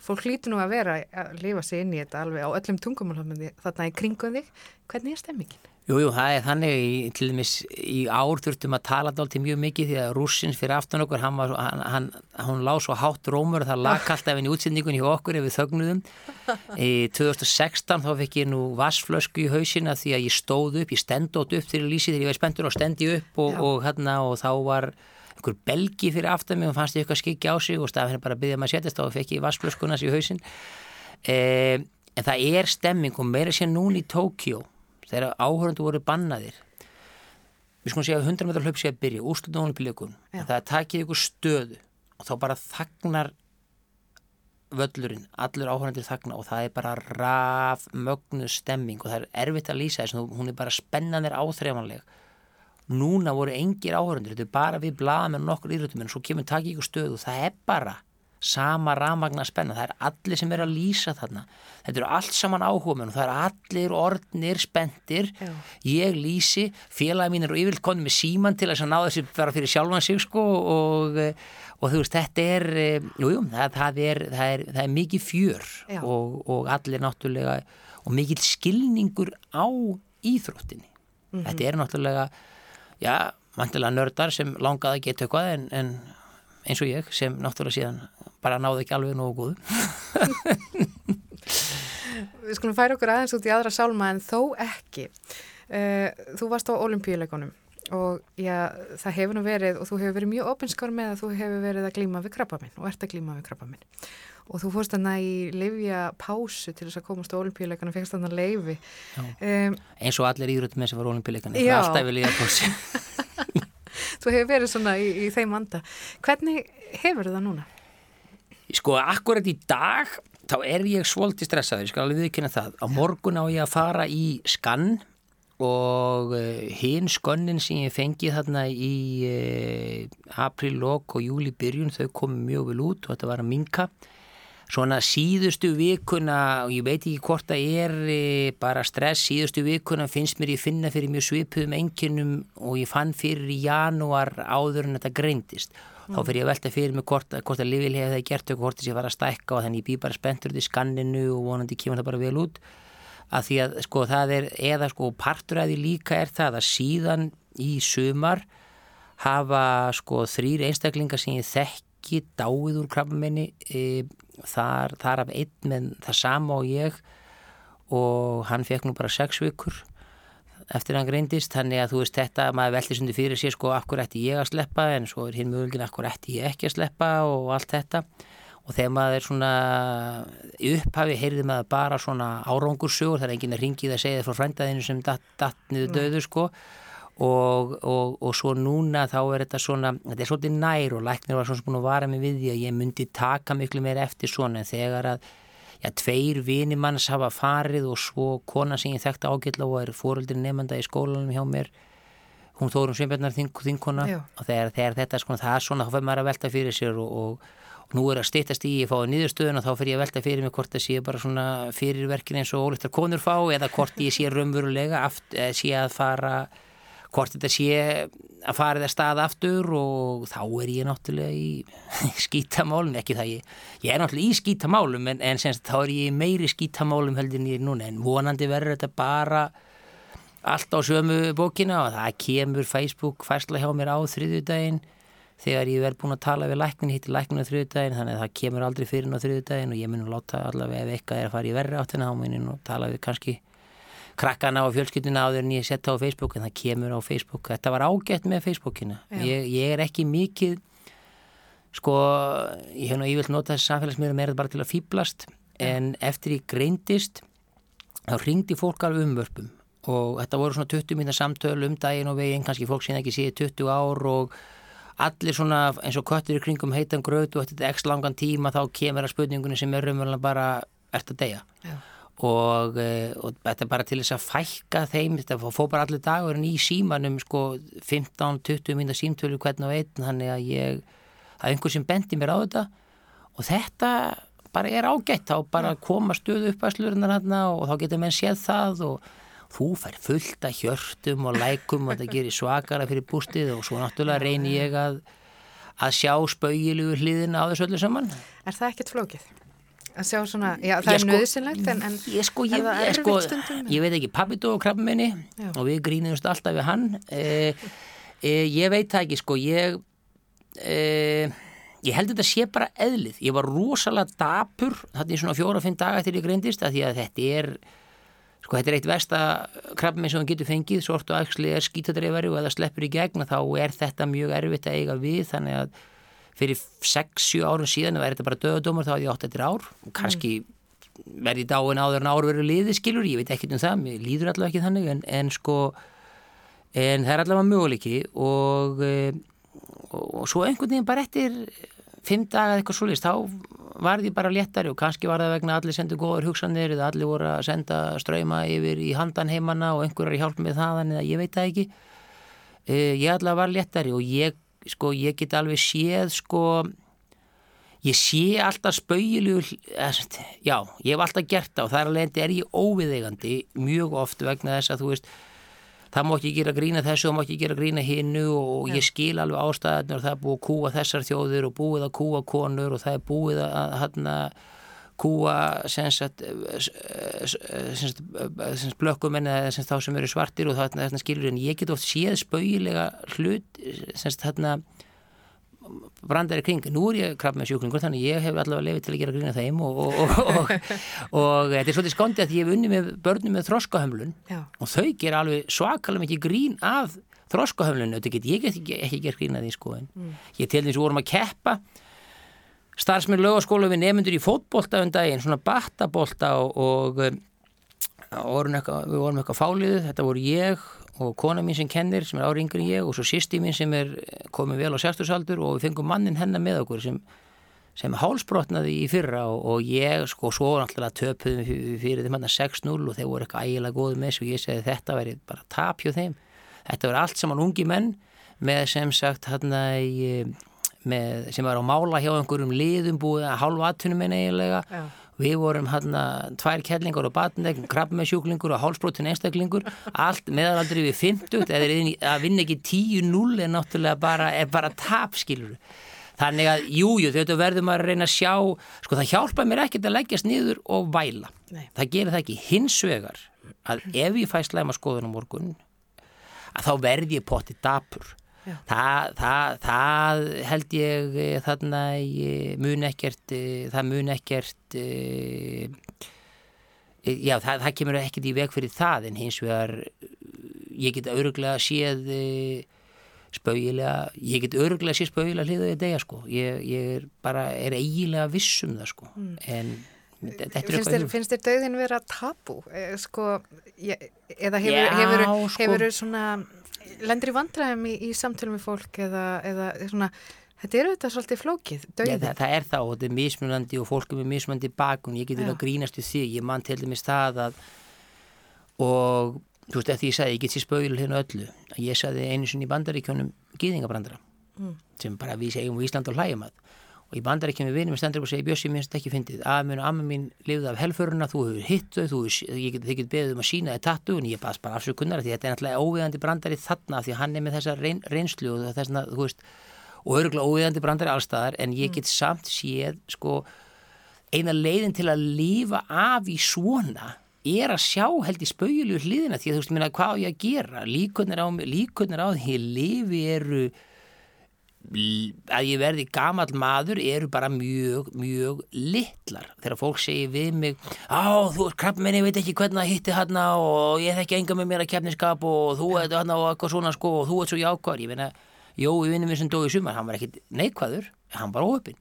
fólk hlýtur nú að vera að lifa sig inn í þetta alveg á öllum tungum þarna í kringum þig. Hvernig er stemmingin? Jújú, jú, það er þannig, í, til dæmis í ár þurftum að tala dálítið mjög mikið því að rússins fyrir aftan okkur, hann var, hann, hann, hann lág svo hátt rómur og það lag alltaf inn í útsendingunni hjá okkur ef við þögnuðum. Í 2016 þá fekk ég nú vassflösku í hausina því að ég stóð upp, ég stendótt upp til að lýsi þegar ég var spenntur og stendi upp og, og, hérna, og þá var einhver belgi fyrir aftan mig og fannst ég eitthvað skikki á sig og henni bara að byggja maður að setjast þá fekk ég vassflöskunas í hausin. Eh, en það er stemming og meira sér núni í Tókjó þegar áhörundu voru bannaðir við skulum segja að 100 metrar hlaup sé að byrja úrslutum olimpíuleikun það er takið ykkur stöðu og þá bara þagnar völlurinn, allur áhörundir þagna og það er bara raf mögnu stemming og það er erfitt að lýsa þess hún er bara spennanir áþreifanleg. Núna voru engir áhörundir þetta er bara við blaða með nokkur íðrutum en svo kemur takið ykkur stöðu og það er bara sama rafmagna spenna, það er allir sem er að lýsa þarna, þetta eru allt saman áhuga menn og það eru allir orðnir spendir, Já. ég lýsi félagi mín er og yfirlt konið með síman til að ná þessi vera fyrir sjálfan sig sko og, og þú veist þetta er jújú, jú, það, það, er, það, er, það er mikið fjör og, og allir náttúrulega og mikið skilningur á íþróttinni. Mm -hmm. þetta er náttúrulega já, mantilega nördar sem langaði að geta eitthvað en, en eins og ég sem náttúrulega síðan bara náðu ekki alveg nógu góðu. (laughs) Við skulum færa okkur aðeins út í aðra sálma en þó ekki. Uh, Þú varst á olimpíuleikonum og já, það hefur nú verið og þú hefur verið mjög opinskar með að þú hefur verið að glíma við krabbaminn og ert að glíma við krabbaminn og þú fórst þannig í livja pásu til þess að komast á olimpíuleikana og fegst þannig að leifi um, eins og allir íðröndum með sem var olimpíuleikana það er alltaf við livja pásu (laughs) Þú hefur verið svona í, í þeim anda hvernig hefur það núna? Sko, akkurat í dag þá er ég svolítið stressaður, ég skal alveg viðkynna það. Á morgun á ég að fara í skann og uh, hinn skönnin sem ég fengið þarna í uh, april, lok og júli byrjun þau komið mjög vel út og þetta var að minka. Svona síðustu vikuna, og ég veit ekki hvort það er uh, bara stress, síðustu vikuna finnst mér ég finna fyrir mjög svipuðum enginum og ég fann fyrir í janúar áður en þetta greindist mm. þá fyrir ég að velta fyrir mig hvort, hvort að Livil hefði gert og hvort þess að ég var að stækka og þannig ég bý bara spenntur út í skanninu og vonandi kemur það bara vel út að því að sko það er eða sko partur að því líka er það að síðan í sumar hafa sko þrýr einstaklingar sem ég þekki dáið úr krabbaminni e, þar, þar af einn með það sama og ég og hann fekk nú bara sex vikur eftir hann greindist, þannig að þú veist þetta maður veldi sundi fyrir sér sko akkur ætti ég að sleppa en svo er hinn mögulegin akkur ætti ég ekki að sleppa og allt þetta. Og þegar maður er svona upphafi heyrði maður bara svona árangursugur það er enginn að ringi það að segja það frá frændaðinu sem datt, datt niður döðu sko. Og, og, og svo núna þá er þetta svona, þetta er svolítið nær og læknir var svona búin að vara mig við því að ég myndi taka miklu meir eftir svona en þegar að já, tveir vinimanns hafa farið og svo kona sem ég þekkti ágjörla og er fóröldir nefnda í skólanum hjá mér hún þórum Sveinbjörnar þinkona og þegar, þegar þetta sko, það er svona, þá fyrir maður að velta fyrir sér og, og nú er að stýttast í ég fái nýðurstöðun og þá fyrir ég að velta fyrir mig hvort það sé bara svona fyrirverkin eins og ólíktar konur fá eða hvort ég sé raunverulega eh, sé að fara hvort þetta sé að fara það stað aftur og þá er ég náttúrulega (laughs) í skítamálum, ekki það ég ég er náttúrulega í skítamálum en, en senst, þá er ég meiri skítamálum heldur en ég er núna. En vonandi verður þetta bara allt á sömu bókina og það kemur Facebook færsla hjá mér á þriðjudaginn þegar ég verð búin að tala við læknin hitti læknin á þriðudagin þannig að það kemur aldrei fyrir á þriðudagin og ég mun að láta allavega ef eitthvað er að fara í verri áttina á munin og tala við kannski krakkana og fjölskyldina á þeir en ég setja á Facebook en það kemur á Facebook. Þetta var ágætt með Facebookina ég, ég er ekki mikið sko ég hef nú ívilt notað samfélagsmiður meira bara til að fýblast en eftir ég greindist þá ringdi fólk alveg umvörpum. Og þetta voru svona 20 minna samtöl um daginn og veginn kannski fólk síðan ekki séð 20 ár og allir svona eins og köttur í kringum heitan gröð og þetta er ekki langan tíma þá kemur að spurningunni sem er umverulega bara ert að deyja og, e, og þetta er bara til þess að fækka þeim, þetta fór bara allir dagurinn í símanum sko 15-20 minna símtölu hvern og einn þannig að ég, það er einhver sem bendi mér á þetta og þetta bara er ágætt, þá bara koma stöðu upp að slurnar hérna og þá getur menn séð það og þú fær fullt að hjörtum og lækum og þetta (laughs) gerir svakara fyrir bústið og svo náttúrulega reynir ég að, að sjá spaugilugu hliðin á þessu öllu saman. Er það ekkert flókið? Að sjá svona, já það ég er sko, nöðsynlegt en, en ég, sko, ég, er það sko? Ég veit ekki, pappi dó krabbi minni já. og við grínumst alltaf við hann. Eh, eh, ég veit það ekki, sko, ég... Eh, ég held að þetta sé bara eðlið. Ég var rosalega dapur þarna í svona fjóra-fimm daga til ég greindist að því að þetta er Sko þetta er eitt versta krabbminn sem hann getur fengið, sort og axli er skítadreifari og eða sleppur í gegna þá er þetta mjög erfitt að eiga við þannig að fyrir 6-7 árum síðan er þetta bara döðadómar þá er ég 8 ár. Og kannski verði dáin áður en ár verið liði skilur, ég veit ekkert um það, mér líður allavega ekki þannig en, en sko en það er allavega möguleiki og, og, og svo einhvern veginn bara eftir 5 daga eitthvað svolítist þá var því bara léttari og kannski var það vegna allir sendu góður hugsanir eða allir voru að senda ströyma yfir í handan heimanna og einhverjar hjálp með þaðan eða ég veit það ekki. Uh, ég allavega var léttari og ég, sko, ég get alveg séð sko ég sé alltaf spauilu já, ég hef alltaf gert það og þar alveg er ég óviðeigandi mjög oft vegna þess að þú veist það má ekki gera grína þessu og má ekki gera grína hinnu og ég skil alveg ástæðanir og það er búið að kúa þessar þjóðir og búið að kúa konur og það er búið að hérna kúa blökkumenn eða þá sem eru svartir og það skilur en ég get oft séð spauilega hlut þarna brandari kring, nú er ég krabb með sjúklingur þannig ég hef allavega lefið til að gera grína þeim og, og, og, og (laughs) þetta er svolítið skondið að ég hef unni með börnum með þroskahömlun Já. og þau ger alveg svakalega mikið grín af þroskahömlun, þetta get ég ekki, ekki gert grína því sko en mm. ég til þess að vorum að keppa starfsmenn lögaskóla við nefnundur í fótbolta um daginn, svona batabólta og við vorum eitthvað fáliðu, þetta voru ég og kona mín sem kennir sem er ári yngri en ég og svo sýsti mín sem er komið vel á sérstúrsaldur og við fengum mannin hennar með okkur sem, sem hálsbrotnaði í fyrra og, og ég sko svo náttúrulega töpuðum fyrir þeim hann að 6-0 og þeir voru eitthvað ægilega góð með þessu og ég segi þetta veri bara tapjóð þeim. Þetta veri allt saman ungi menn með sem sagt hann að sem var á mála hjá einhverjum liðum búið að hálfa aðtunum en eiginlega Já Við vorum hérna tvær kellingar og batnegn, krabbmessjúklingur og hálsbrotin einstaklingur, allt meðalaldri við 50, eða að vinna ekki 10-0 er náttúrulega bara, er bara tapskilur. Þannig að, jújú, þetta verðum að reyna að sjá, sko það hjálpa mér ekkert að leggjast niður og væla. Nei. Það gerir það ekki hins vegar að ef ég fæ slæma skoðun á morgun, að þá verð ég potti dapur það, það, það held ég eh, þarna mun ekkert eh, það mun ekkert eh, já það, það kemur ekkert í veg fyrir það en hins vegar ég get öruglega séð spauðilega, ég get öruglega séð spauðilega hliðaði degja sko. Ég, ég er bara, er eiginlega vissum það sko. Mm. en Finnst þér, finnst þér döðin vera tabu? Sko, ég, eða hefur, Já, hefur, sko, hefur svona lendur í vandræðum í, í samtölum við fólk eða, eða svona, þetta eru þetta svolítið flókið, döið. það, það er þá, og þetta er mismunandi og fólkum er mismunandi bakun, ég get verið að grínast við því, ég mann til dæmis það að og þú veist, eftir ég sagði, ég get sér spögil hérna öllu, ég sagði einu sinni í bandaríkjónum gýðingabrandara mm. sem bara við segjum á Ísland og hlægjum að og í bandaríkjónum við vinum við stendur og segja Bjössi, minnst ekki fyndið, að og amma mín lifði af helfuruna, þú hefur hitt þau, þið getið beðið um að sína þið tattu en ég baðs bara afsökunnar því þetta er náttúrulega óviðandi brandari þarna því hann er með þessa reyn, reynslu og þessna, þú veist, og öruglega óviðandi brandari allstaðar en ég get samt séð sko eina leiðin til að lifa af í svona er að sjá held í spauðlu hliðina því að þú veist, minna, hvað á ég að gera? Líkunar á, líkunar á að ég verði gamal maður eru bara mjög, mjög litlar. Þegar fólk segir við mig á, þú er krabbmenn, ég veit ekki hvernig það hitti hann og ég þekki enga með mér að kefniskap og þú ert hann og eitthvað svona sko og þú ert svo jákvæður, ég finna Jó, við vinnum við sem dói sumar, hann var ekkit neikvæður hann var óöpinn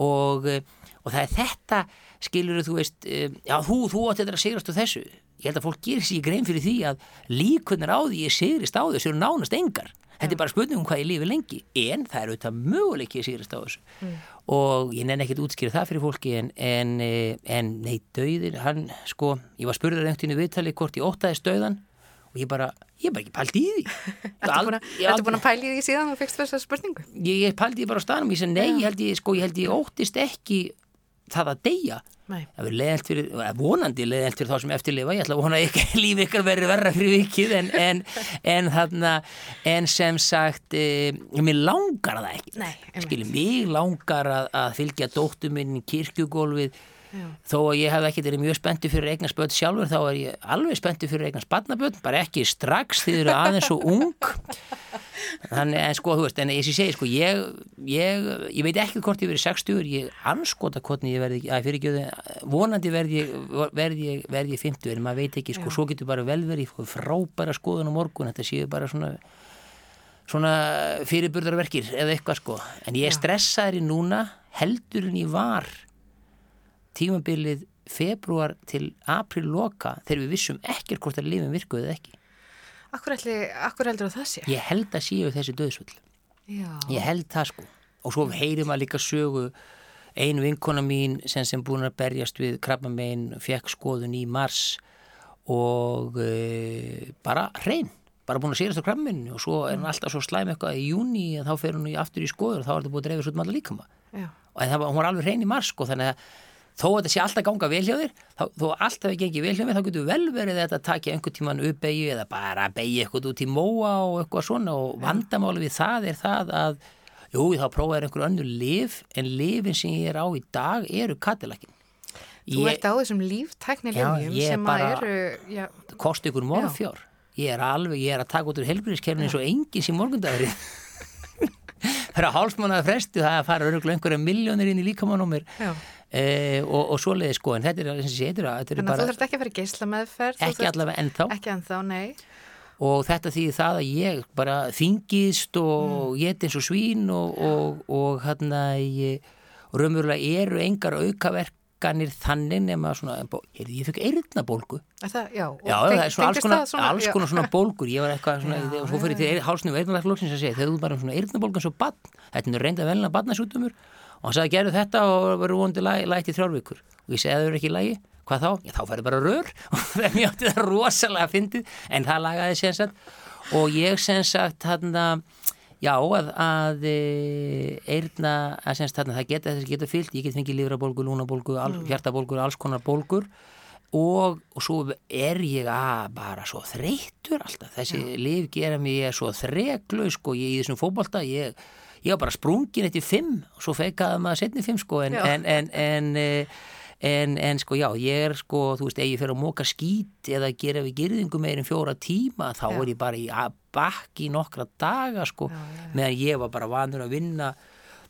og, og það er þetta skilur þú veist, já þú, þú átti þetta að sigrast á þessu, ég held að fólk gerir sér grein fyrir því að líkunar á því ég sigrist á þessu eru nánast engar þetta er bara spurning um hvað ég lifi lengi en það er auðvitað möguleik ég sigrist á þessu. Mm. og ég nenni ekkert útskýra það fyrir fólki en, en, en nei, döðir, hann sko ég var spurður einhvern viðtali hvort ég ótaðist döðan og ég bara, ég bara ekki pældi í því. (laughs) Ertu búin að pældi í því síðan og fegst þessa spurningu? Ég, ég pældi í bara á staðnum, ég segi nei, ég held ég, sko, ég held ég óttist ekki það að deyja Nei. það verður leðilt fyrir, vonandi leðilt fyrir þá sem eftirlifa, ég ætla að vona ekki (laughs) líf ykkar verður verra fyrir vikið en, en, en, þarna, en sem sagt e, mér langar það ekki. Skiljum, mér langar að, að fylgja dóttu minn í kirkjugólfið Já. þó að ég hef ekki verið mjög spenntu fyrir eignast börn sjálfur þá er ég alveg spenntu fyrir eignast barnabörn bara ekki strax því þið eru aðeins og ung þannig en sko þú veist en ég segi sko ég, ég, ég veit ekki hvort ég verið 60 ég anskota hvort ég verði að fyrirgjöðu vonandi verði ég verði ég, verði ég 50 en maður veit ekki sko Já. svo getur bara vel verið frábæra skoðun á morgun þetta séu bara svona svona fyrirburðarverkir eða eitthvað sko en ég er stressaður í núna heldur en ég var tímabilið februar til april loka þegar við vissum ekkert hvort að lifin virkuðið ekki. Akkur, akkur heldur það sé? Ég held að séu þessi döðsvöld. Ég held það sko. Og svo heyrim að líka sögu ein vinkona mín sem sem búin að berjast við krabbamein fekk skoðun í mars og e, bara hrein bara búin að sérast á krabbaminu og svo er hann alltaf svo slæm eitthvað í júni og þá fer hann aftur í skoður og þá er þetta búin að dreifast út með um alla líkama og það var, hún var alveg hrein í mars sko þannig að þó að þetta sé alltaf ganga velhjóðir þó alltaf ekki gengið velhjóðir þá getur vel verið þetta að taka einhvern tíman uppeyju eða bara beigja eitthvað út í móa og eitthvað svona. Og vandamáli við það er það að jú þá prófaður einhver andur liv en livin sem ég er á í dag eru katilakin Þú ég, ert á þessum líftækni livjum sem að eru kosti ykkur morfjór ég er alveg, ég er að taka út úr helbriðskerfni eins og enginn sem morgundagri (laughs) er að hálfsmánaða frestu það að fara öruglega einhverja miljónir inn í líkamannumir e, og, og svoleiði sko en þetta er eins og sé, þetta er að þú þurft ekki að fara í geysla meðferð Ekki þurft, allavega ennþá. Ekki ennþá, nei. Og þetta þýðir það að ég bara þingist og mm. ég er eins og svín og, og, og hérna og raunverulega eru engar aukaverkanir þannig nema svona, ég, ég fikk eirðnabólgu Það, já, já það er svona alls konar, svona, alls konar svona bólgur. Ég var eitthvað svona, já, og svo fyrir til hálsnum eirðnabólgsins að segja, þegar þú bara svona eirðnabólgan svo bann, þetta er reynda velna bannasútumur og hann sagði gerðu þetta og verður vonandi lægt í þrjárvíkur og ég segi að það verður ekki lægi hvað þá? Já þá færður bara rör. (laughs) Og það er mjög það rosalega fyndið. En það lagaði sem sagt. Og ég sem sagt hann að já að, að eirna að sem sagt hann að það geta þess að geta fyllt. Ég get fengið lífrabólgur, lúnabólgur, mm. hjartabólgur alls konar bólgur og, og svo er ég að bara svo þreytur alltaf. Þessi já. liv gera mig svo þreglu sko. Ég í þessum fókbalta ég ég var bara sprungin í fimm og svo feikaði maður setni fimm sko en, en, en, en En, en sko já, ég er sko, þú veist, ef ég fer að móka skít eða gera við gerðingu meirinn fjóra tíma þá já. er ég bara í bakki nokkra daga sko, já, já, meðan ég var bara vanur að vinna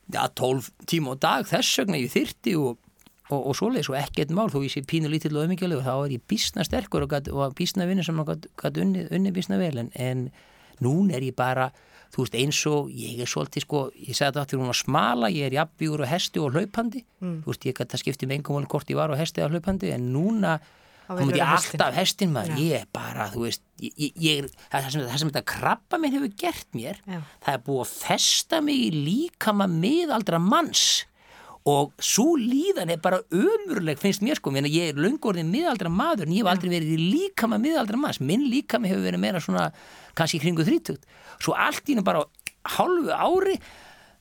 já, tólf tíma á dag. Þess vegna ég þyrti og, og, og svoleiðis og ekkert mál, þó ég sé pínu lítill og og þá er ég bísna sterkur og, gat, og bísna vinna sem maður gæti unni, unni bísna vel en, en nún er ég bara þú veist eins og ég er svolítið sko, ég sagði þetta aftur hún að smala, ég er jafnbjúr og hesti og hlaupandi, mm. þú veist ég gæti að skipti með engum volið hvort ég var á hesti eða hlaupandi en núna Þá velurðu ég alltaf hestin maður, Já. ég bara, þú veist ég, ég, það, sem, það sem þetta krabba minn hefur gert mér. Já. það er búið að festa mig í líkama miðaldra manns. Og svo líðan er bara ömurleg finnst mér sko, Meina, ég er löngorðin miðaldra maður en ég hef aldrei verið í líkama miðaldra manns. Minn líkami hefur verið meira svona kannski kringu þrítugt svo allt í hennu bara á hálfu ári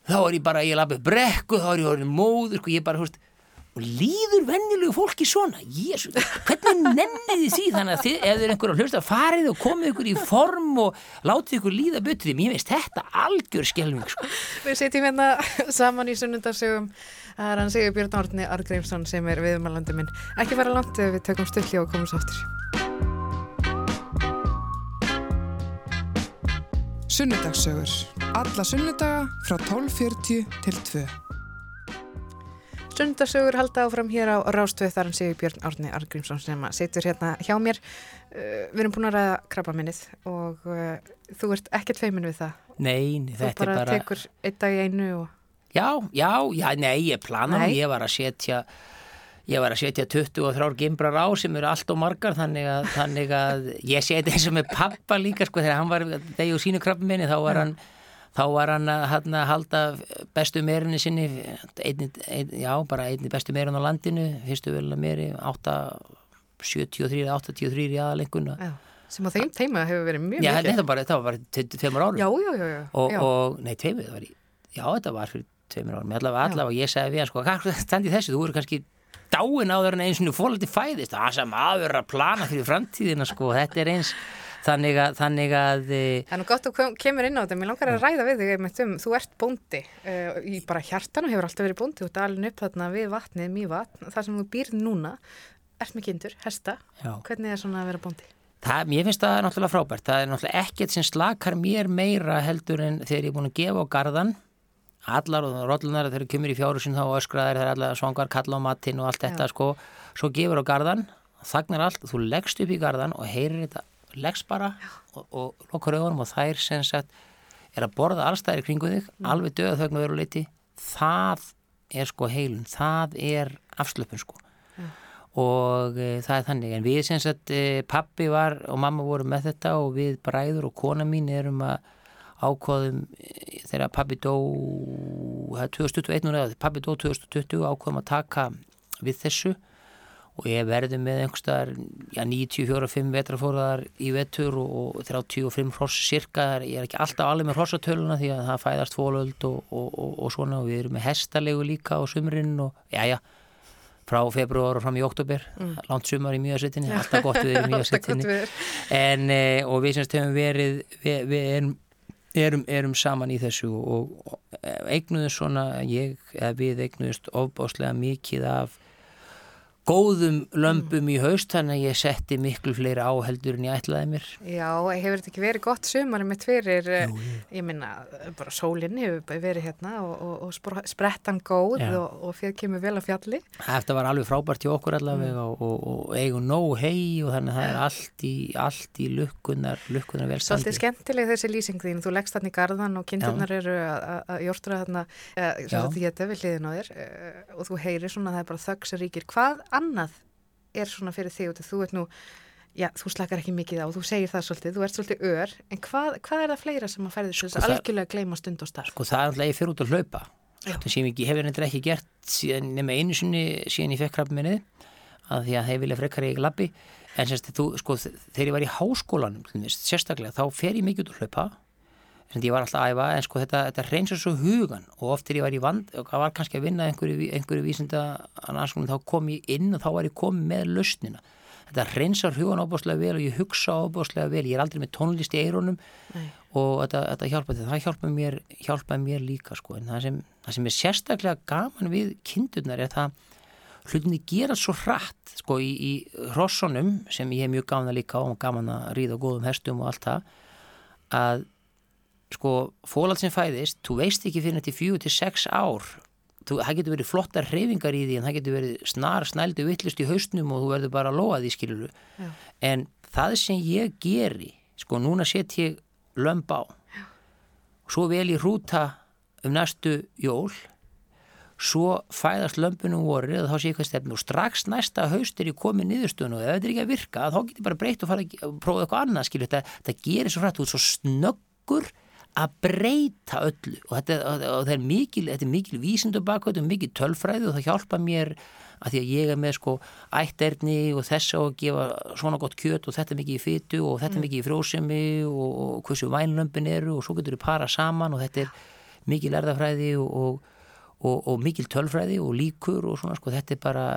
þá er ég bara, ég lappi brekku þá er ég orðin móður, sko, ég bara, húst og líður venjulegu fólki svona Jésu, hvernig nennið þið því þannig að þið, ef þið er einhver að hlusta farið og komið ykkur í form og látið ykkur líða betur mér veist þetta algjör skelving sko. Við sitjum hérna saman í sunnundarsögum. Það er hann Sigur Björn Árni Argrímsson sem er viðmælandi minn. Ekki fara langt við tökum stulli og komum svo aftur. Sunnudagssögur. Alla sunnudaga frá 12.40 til 2. Sunnundarsögur halda áfram hér á Rástöð þar hann Sigur Björn Árni Argrímsson sem að situr hérna hjá mér. Uh, við erum búin að ræða krabbaminnið og uh, þú ert ekkert feimin við það. Nei, nei, Þú þetta bara, er bara tekur einn dag í einu og... Já, já, já, nei, ég plana Nei. nú, ég var að setja ég var að setja 23 gimbrar á sem eru allt og margar þannig að, þannig að ég seti og með pappa líka sko þegar hann var degi og sínu krabbi minni þá var hann þá var hann að, hann að halda bestu meirinni sinni einni, ein, já, bara einni bestu meirin á landinu fyrstu vel að meiri 873, 83 í aðalenguna Já, sem á þeim teima hefur verið mjög Já, mikið. var bara, þetta var bara tveimur árum Já, já, já, já. og, já. og nei, tveimur, það var í já, þetta var fyrir tveimur árum, allavega, allavega og ég sagði við hann, sko, hvað standi þessu, þú eru kannski dáin áður en eins og fólandi fæðist. Það sem aður er að plana fyrir framtíðina sko, þetta er eins þannig að, þannig að e, Það er nú gott að kom- kemur inn á þetta, mér langar að ræða við þig um, þú ert bóndi uh, í bara hjartanu hefur alltaf verið bóndi. Og dalin upp þarna við vatnið, mývatn, þar sem þú býrð núna, ert með kindur, hesta, já, hvernig er svona að vera bóndi? það, mér finnst það náttúrulega frábært. Það er náttúrulega ekkert sem slakar mér meira heldur en þegar ég er búin að gefa á garðan allar og rollunar þegar kemur í fjóru sinni þá öskraðar þegar allar svangar kalla á matinn og allt þetta sko, svo gefur á garðan þagnar allt, þú leggst upp í garðan og heyrir þetta, leggst bara og, og lokkar augunum og þær sem sagt er að borða allstæðir kringu þig alveg döða þögn og veru leiti það er sko heilun, það er afslöpun sko. Og e, það er þannig. En við sem sagt e, pappi var og mamma voru með þetta og við bræður og kona mín erum að ákvaðum þegar pappi dó það er 2021 núna, pappi dó 2020 ákvaðum að taka við þessu. Og ég verði með einhverstaðar já, 94-5 vetrafóraðar í vetur og, og 35 hross cirka, ég er ekki alltaf alveg með hrossatöluna því að það fæðast fólöld og, og, og, og svona. Og við erum með hestalegu líka á sumrin og já já frá februar og fram í oktober langt sumar í mjögasettinni, alltaf gott við erum í (laughs) mjögasettinni en, e, og við semst hefum verið við, við erum, erum, erum saman í þessu og, eignuðum svona ég, eða við eignuðust ofbáslega mikið af góðum lömbum í haust þannig að ég setti miklu fleiri áheldur en ég ætlaði mér Já, hefur þetta ekki verið gott sumar með tverir, Jú, ég minna, bara sólinn hefur verið hérna og, og, og spr- sprettan góð Já. og, og fyrir kemur vel að fjalli. Þetta var alveg frábært hjá okkur allavega og, og, eigum nóg hei og þannig að það er allt í, allt í lukkunar, lukkunar velstandi. Svolítið skemmtileg þessi lýsing þín, þú leggst þarna í garðan og kindurnar eru að- jórtra þarna, svo þetta geta við hliðin á þér uh, og þú heyrir svona að það er bara þögg sem ríkir. Hvað annað er svona fyrir þig út? Þú ert nú, já, þú slakar ekki mikið á, þú segir það svolítið, þú ert svolítið ör, en hvað, hvað er það fleira sem að færði til þess Sko, að algjörlega gleyma stund og starf? Sko það er alltaf ég fyrir út að hlaupa. Það sem ég hefur nefndir ekki gert síðan, nema einu sinni síðan ég fekk krabbi minnið að því að þeir vilja frekar ég labbi en sérst, þú, sko, þegar ég var í háskólanum sérstaklega, þá fer ég mikið út að hlaupa sem ég var alltaf að æfa en sko þetta, þetta reynsar svo hugan og oft þegar ég var í vand og var kannski að vinna einhverju, einhverju vísinda annarskonum þá kom ég inn og þá var ég komið með lausnina. Þetta reynsar hugan óbúslega vel og ég hugsa óbúslega vel, ég er aldrei með tónlist í eironum Nei. og þetta, þetta hjálpa þetta, það hjálpa mér, hjálpa mér líka sko, en það sem, það sem er sérstaklega gaman við kindurnar er það hlutinni gera svo hratt sko í, í hrossunum sem ég hef mjög gaman að líka á og gaman að ríða á góðum hestum og allt það að sko fólald sem fæðist, þú veist ekki fyrir þetta í fjögur til sex ár. Þú, það getur verið flottar hreyfingar í því en það getur verið snar snældu vittlust í haustnum og þú verður bara að loa því skiluru Já. en það sem ég geri sko núna set ég lömb á. Og svo vel ég hrúta um næstu jól svo fæðast lömbunum voru og þá sé ég hvað stefnu. Og strax næsta haust er ég komið niðurstöðun og ef þetta er ekki að virka þá getur ég bara breytt og fara að prófa eitthvað annað skilju, þetta, þetta gerir svo hrætt út svo snöggur að breyta öllu og þetta, og þetta er mikil, mikil vísindu bakvæð og mikil tölfræði og það hjálpa mér að því að ég er með sko ætterni og þess að gefa svona gott kjöt og þetta mikið í fytu og þetta mm. mikið í frjósemi og, og hversu vænlömpin eru og svo getur við para saman og þetta er mikil erðafræði og, og, og mikil tölfræði og líkur og svona sko þetta er bara,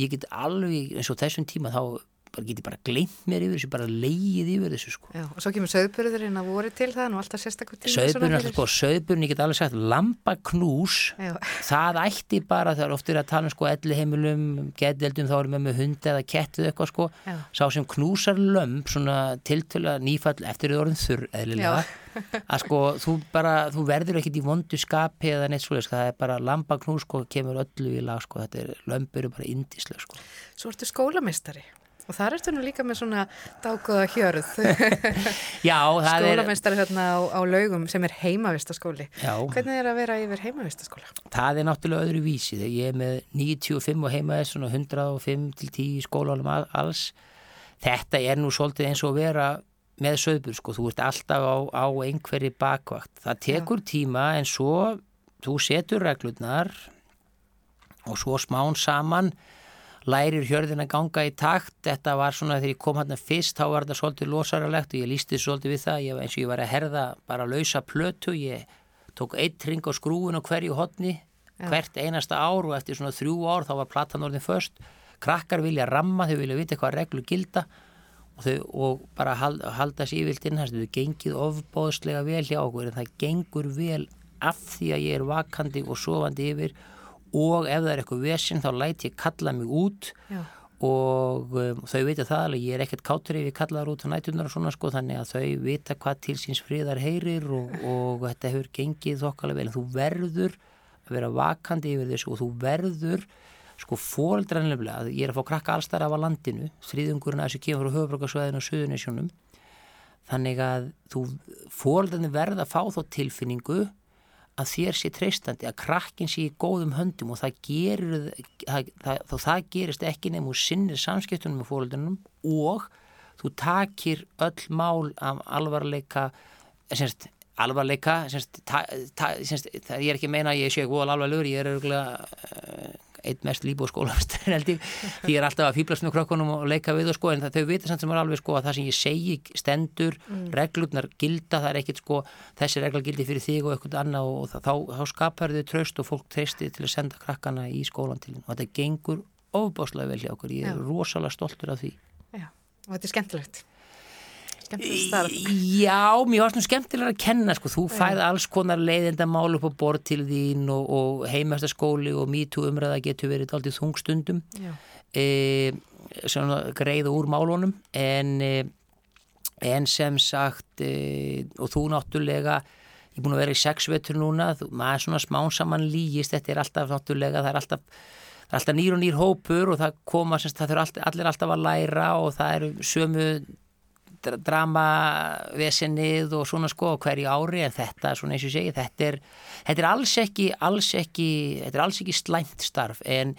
ég get alveg eins og þessum tíma þá bara geti bara gleymt mér yfir þessu, bara leið yfir þessu sko. Já, og svo kemur söðburðurinn að voru til það og alltaf sérstaklega tíma Söðburðurinn, alltaf sko, söðburðurinn, ég get alveg sagt lampaknús, það ætti bara þegar oftir að tala um sko elliheimilum gedeldum, þá erum við með hundi eða kettuð eitthvað sko, Já. sá sem knúsar lömp, svona tiltöla nýfall eftir orðin þurr eðlilega að sko, þú bara, þú verður ekkit í vondu skapi eða neitt svolítið, sko, það er bara lampaknús sko, kemur öllu í lag sko, þetta er lömpur er bara indíslega sko. Svo ertu skólamistari Og það ertu nú líka með svona dágóða hjörð. (laughs) Já, það er... Skólamestari hérna á, á laugum sem er heimavistaskóli. Já. Hvernig er að vera yfir heimavistaskóla? Það er náttúrulega öðru vísi. Þegar ég er með 95 og heimavist, svona 105 til 10 skólanum alls. Þetta er nú svolítið eins og vera með söðbur, sko. Þú ert alltaf á, á einhverju bakvakt. Það tekur Já. tíma en svo þú setur reglurnar og svo smán saman lærir hjörðin að ganga í takt. Þetta var svona þegar ég kom hann fyrst þá var þetta svolítið losaralegt og ég lísti svolítið við það. Ég, eins og ég var að herða bara að lausa plötu. Ég tók eitt ring á skrúin og hverju hodni ja. hvert einasta ár og eftir svona þrjú ár þá var platan orðin först krakkar vilja ramma, þau vilja vita hvað reglu gilda og, þau, og bara halda, halda sér yfirlt inn þau gengið ofbóðslega vel hjá okkur en það gengur vel af því að ég er vakandi og sofandi yfir og ef það er eitthvað vesinn þá læti ég kalla mig út. Já. og um, þau vita það alveg, ég er ekkert kátur ef ég kalla það út á nætunar og svona sko þannig að þau vita hvað til síns friðar heyrir og, og þetta hefur gengið þokkalega vel. En þú verður að vera vakandi yfir þessu og þú verður sko fóldrænlega að ég er að fá krakka allstar af að landinu, þrýðungurinn að þessu kemur á höfbrukarsvæðinu og suðunisjónum þannig að þú fóldrænlega verða að fá þó tilfinningu að þér sé treystandi, að krakkin sé í góðum höndum og það, gerir, það, það, það gerist ekki nefnum úr sinnir samskiptunum með fólkdunum og þú takir öll mál af alvarleika semst, alvarleika semst, ta, ta, semst, ég er ekki að meina að ég sé góð alvarlegur, ég er örgulega eitt mest líbú skólamestari held ég því ég er alltaf að fýblast með krökkunum og leika við og sko en það, þau veitir samt sem er alveg sko að það sem ég segi stendur, mm. reglurnar gilda það er ekkit sko, þessi regla gildi fyrir þig og eitthvað annað og það, þá, þá skapar þau tröst og fólk treysti til að senda krakkana í skólan til og þetta gengur ofbáslega vel hjá okkur, ég er Já. rosalega stoltur af því Já, og þetta er skemmtilegt skemmtileg starf. Já, mér varst nú skemmtilega að kenna sko, þú fæði alls konar leiðenda mál upp á bort til þín og, og heimastaskóli og mýtu umræða getur verið aldrei þungstundum e, greið úr málunum. En, e, en sem sagt e, og þú náttúrulega ég er búin að vera í sex vetur núna þú, maður er svona smán saman lígist þetta er alltaf náttúrulega, það er alltaf alltaf nýr og nýr hópur og það koma semst, það þurfa allir alltaf að læra og það eru sömu dramavesinnið og svona sko hverju ári en þetta, svona eins og segi, þetta er, þetta er alls ekki, alls ekki, þetta er alls ekki slæmt starf en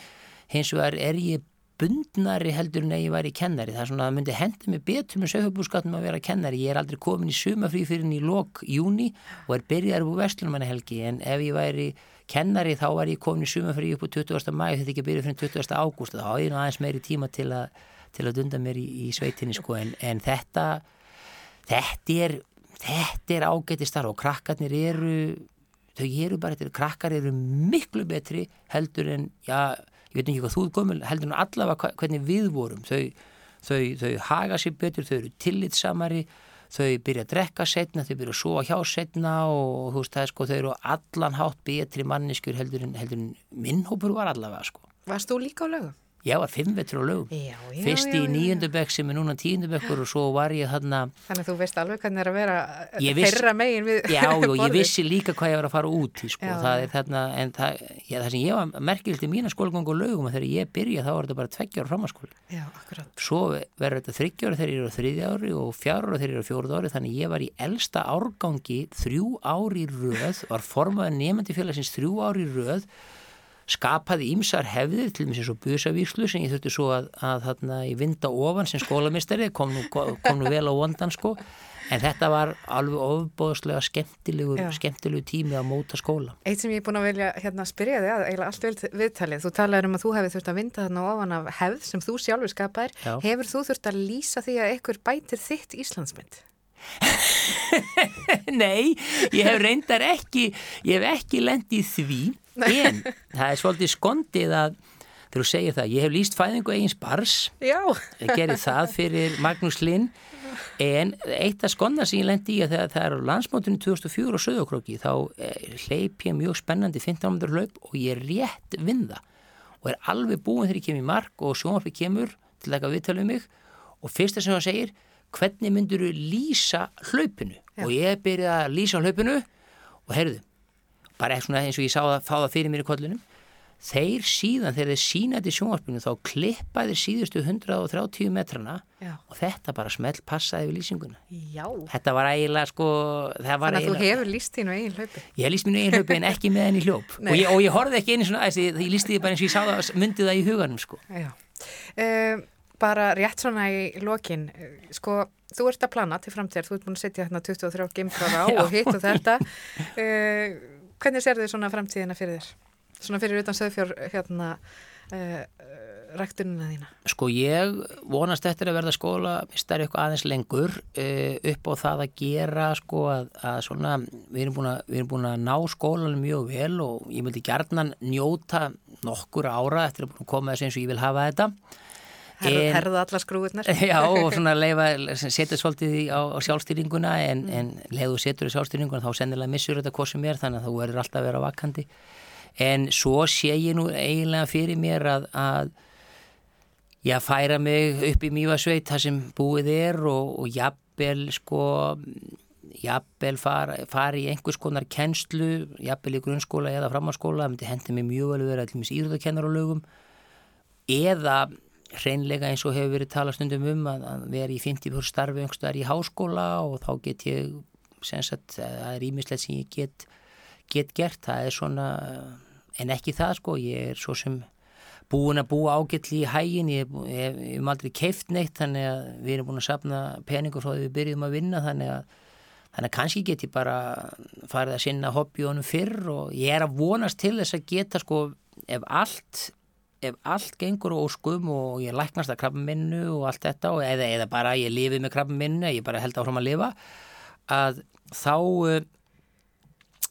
hins vegar er ég bundnari heldur en að ég væri kennari. Það er svona að það myndi henda mig betur með sögubúrskatnum að vera kennari. Ég er aldrei komin í sumafrí fyrir í lok júni og er byrjar úr vestlunum hann helgi en ef ég væri kennari þá var ég komin í sumafrí upp á 20. mæu þetta ekki að byrja fyrir 20. ágúst þá er ég aðeins meiri tíma til að til að dunda mér í, í sveitinni sko en, en þetta þetta er, þetta er ágætti starf og krakkarnir eru þau eru bara, þetta, krakkar eru miklu betri heldur en já, ég veit ekki hvað þú er gömul, heldur en allavega hvernig við vorum þau, þau, þau haga sér betur, þau eru tillitsamari þau byrja að drekka setna, þau byrja að súa hjá setna og þú veist það er sko, þau eru allan hátt betri manniskur heldur en, heldur en minnhópur var allavega sko. Varst þú líka á lögum? Ég var fimm vetur á lögum. Já, já, fyrst í nýjöndubökk sem er núna tíundubökkur og svo var ég þarna Þannig að þú veist alveg hvernig það er að vera þeirra megin við Já, og ég vissi líka hvað ég var að fara út í sko. það er þarna, en það, já, það sem ég var merkilt í mína skólgangu og lögum þegar ég byrja þá var þetta bara tveggjára framhanskóli Svo verður þetta þryggjára þegar ég er á þriðja ári og fjárra þegar ég er á fjórða ári þannig ég var í elsta árgangi þrjú ári röð var skapaði ímsar hefðir til og með svo busavíslu sem ég þurfti svo að, að þarna, vinda ofan sem skólamistari kom nú, kom nú vel á vondan sko en þetta var alveg ofbóðslega skemmtilegu, skemmtilegu tími að móta skóla. Eitt sem ég er búin að velja hérna að spyrja þig að, eiginlega allt við, viðtalið, þú talaður um að þú hefði þurft að vinda þarna ofan af hefð sem þú sjálfur skapaðir, Já. hefur þú þurft að lýsa því að einhver bætir þitt Íslandsmynd? (laughs) Nei, ég hef reyndar ekki, ég hef ekki lendið því en það er svolítið skondið að þegar þú segir það, ég hef líst fæðingu eigins bars ég gerði það fyrir Magnús Linn. En eitt af skondar sem ég lendi í að þegar það er á landsmótunum 2004 á Söðokróki þá eh, hleyp ég mjög spennandi 15 ámyndur hlaup og ég er rétt vinða og er alveg búin þegar ég kem í mark og sjónvarpi kemur til að viðtala um mig. Og fyrsta sem hann segir hvernig myndur þú lýsa hlaupinu? Já. og ég byrjaði að lýsa hlaupinu og heyrðu bara eins og ég sá það, fá það fyrir mér í kollunum þeir síðan þegar þeir sínaði sjónvarpinu þá klippaði síðustu 130 metrana Já. og þetta bara smelt passaði við lýsinguna. Já. þetta var eiginlega sko Þannig að eiginlega, þú hefur líst þínu eigin hlaupi. Ég líst mínu eigin hlaupi en ekki með henni hljóp. (laughs) Og ég, og ég horfið ekki einu svona ég lísti því bara eins og ég sá það myndið það í huganum sko. Uh, Bara rétt svona í lokin sko þú ert að plana til framtíðar þú ert búin að setja hérna 23 gimfrar á og (laughs) hitt og þetta. Uh, (laughs) Hvernig ser þið svona framtíðina fyrir þér? Svona fyrir utan söðfjör hérna uh, ræktunina þína? Sko ég vonast eftir að verða skóla mistar eitthvað aðeins lengur uh, upp á það að gera sko að, að svona við erum, að, við erum búin að ná skólanum mjög vel og ég myndi gerðnan njóta nokkur ára eftir að koma þess eins og ég vil hafa þetta Herða allar skrúurnar (laughs) Já og svona (laughs) leifa, setja svolítið á, á sjálfstýringuna en, mm. en leiðu setur í sjálfstýringuna þá sennilega missur þetta hvað sem er þannig að þú verður alltaf að vera vakandi. En svo sé ég nú eiginlega fyrir mér að, að já færa mig upp í mývasveit það sem búið er og, og jafnvel sko jafnvel fara, fara í einhvers konar kennslu, jafnvel í grunnskóla eða framhanskóla, það myndi hendi mig mjög vel að vera allir íðurðakennar á lögum eða hreinlega eins og hefur verið talastundum um að, að vera í 50% starfi einhverstaðar í háskóla og þá get ég sensat, það er ímislegt sem ég get, get gert, það er svona en ekki það sko, ég er svo sem búin að búa ágætli í hægin ég hef aldrei keift neitt þannig að við erum búin að sapna peningur frá því við byrjum að vinna þannig að þannig að kannski get ég bara farið að sinna hobbyónum fyrr og ég er að vonast til þess að geta sko ef allt ef allt gengur og skum og ég læknast að krabba minnu og allt þetta og eða, eða bara ég lifið með krabba minnu, ég bara held áfram að lifa að þá eh,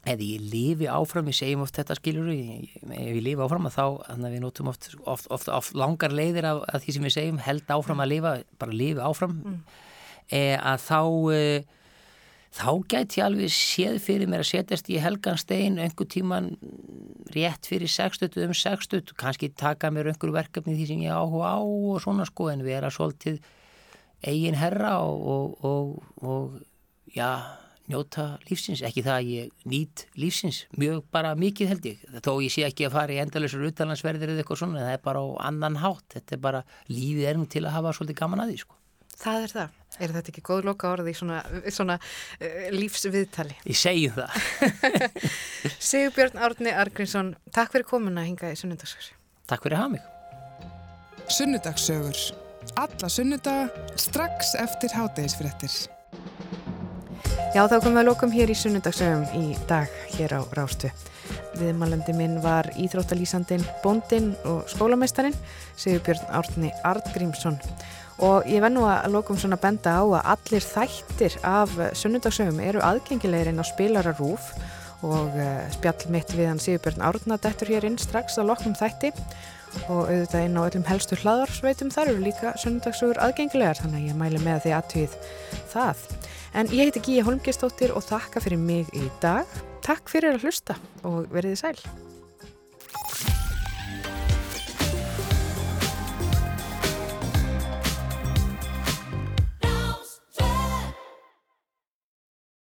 eða ég lifi áfram, ég segjum oft þetta skiljur ef ég lifi áfram að þá þannig að við notum oft, oft, oft, oft langar leiðir af, af því sem við segjum, held áfram að lifa bara lifi áfram mm. e, að þá e, þá gæti ég alveg séð fyrir mér að setjast í helganstein einhver tíman rétt fyrir 60 um 60, kannski taka mér einhver verkefni því sem ég áhuga á og svona sko en vera svolítið eigin herra og, og, og, og já, njóta lífsins, ekki það að ég nýt lífsins, mjög bara mikið held ég, þó ég sé ekki að fara í endalusur uttalandsverðir eða eitthvað svona, það er bara á annan hátt, þetta er bara, lífið er nú til að hafa svolítið gaman að því sko. Það er það. Er þetta ekki góð loka orði í svona, svona uh, lífsviðtali? Ég segjum það. (laughs) Sigur Björn Árni Argrínsson, takk fyrir komuna að hinga í Sunnudagssögur. Takk fyrir að hafa mig. Sunnudagssögur. Alla sunnudaga, strax eftir hátægisfrettir. Já, þá komum við að lokum hér í Sunnudagssögum í dag hér á Rástu. Viðmælandi minn var íþróttalýsandin, bóndin og skólameistarinn Sigur Björn Árni Argrímsson og ég vennu að lokum svona benda á að allir þættir af sunnundagsögum eru aðgengilegirinn á spilararúf og uh, spjall mitt við hann Sigurbjörn Árnadættur hér inn strax að loknum þætti og auðvitað inn á öllum helstu hlaðarsveitum þar eru líka sunnundagsögur aðgengilegar þannig að ég mæli með því aðtöið það. En ég heiti Gíja Holmgistóttir og þakka fyrir mig í dag. Takk fyrir að hlusta og verið sæl.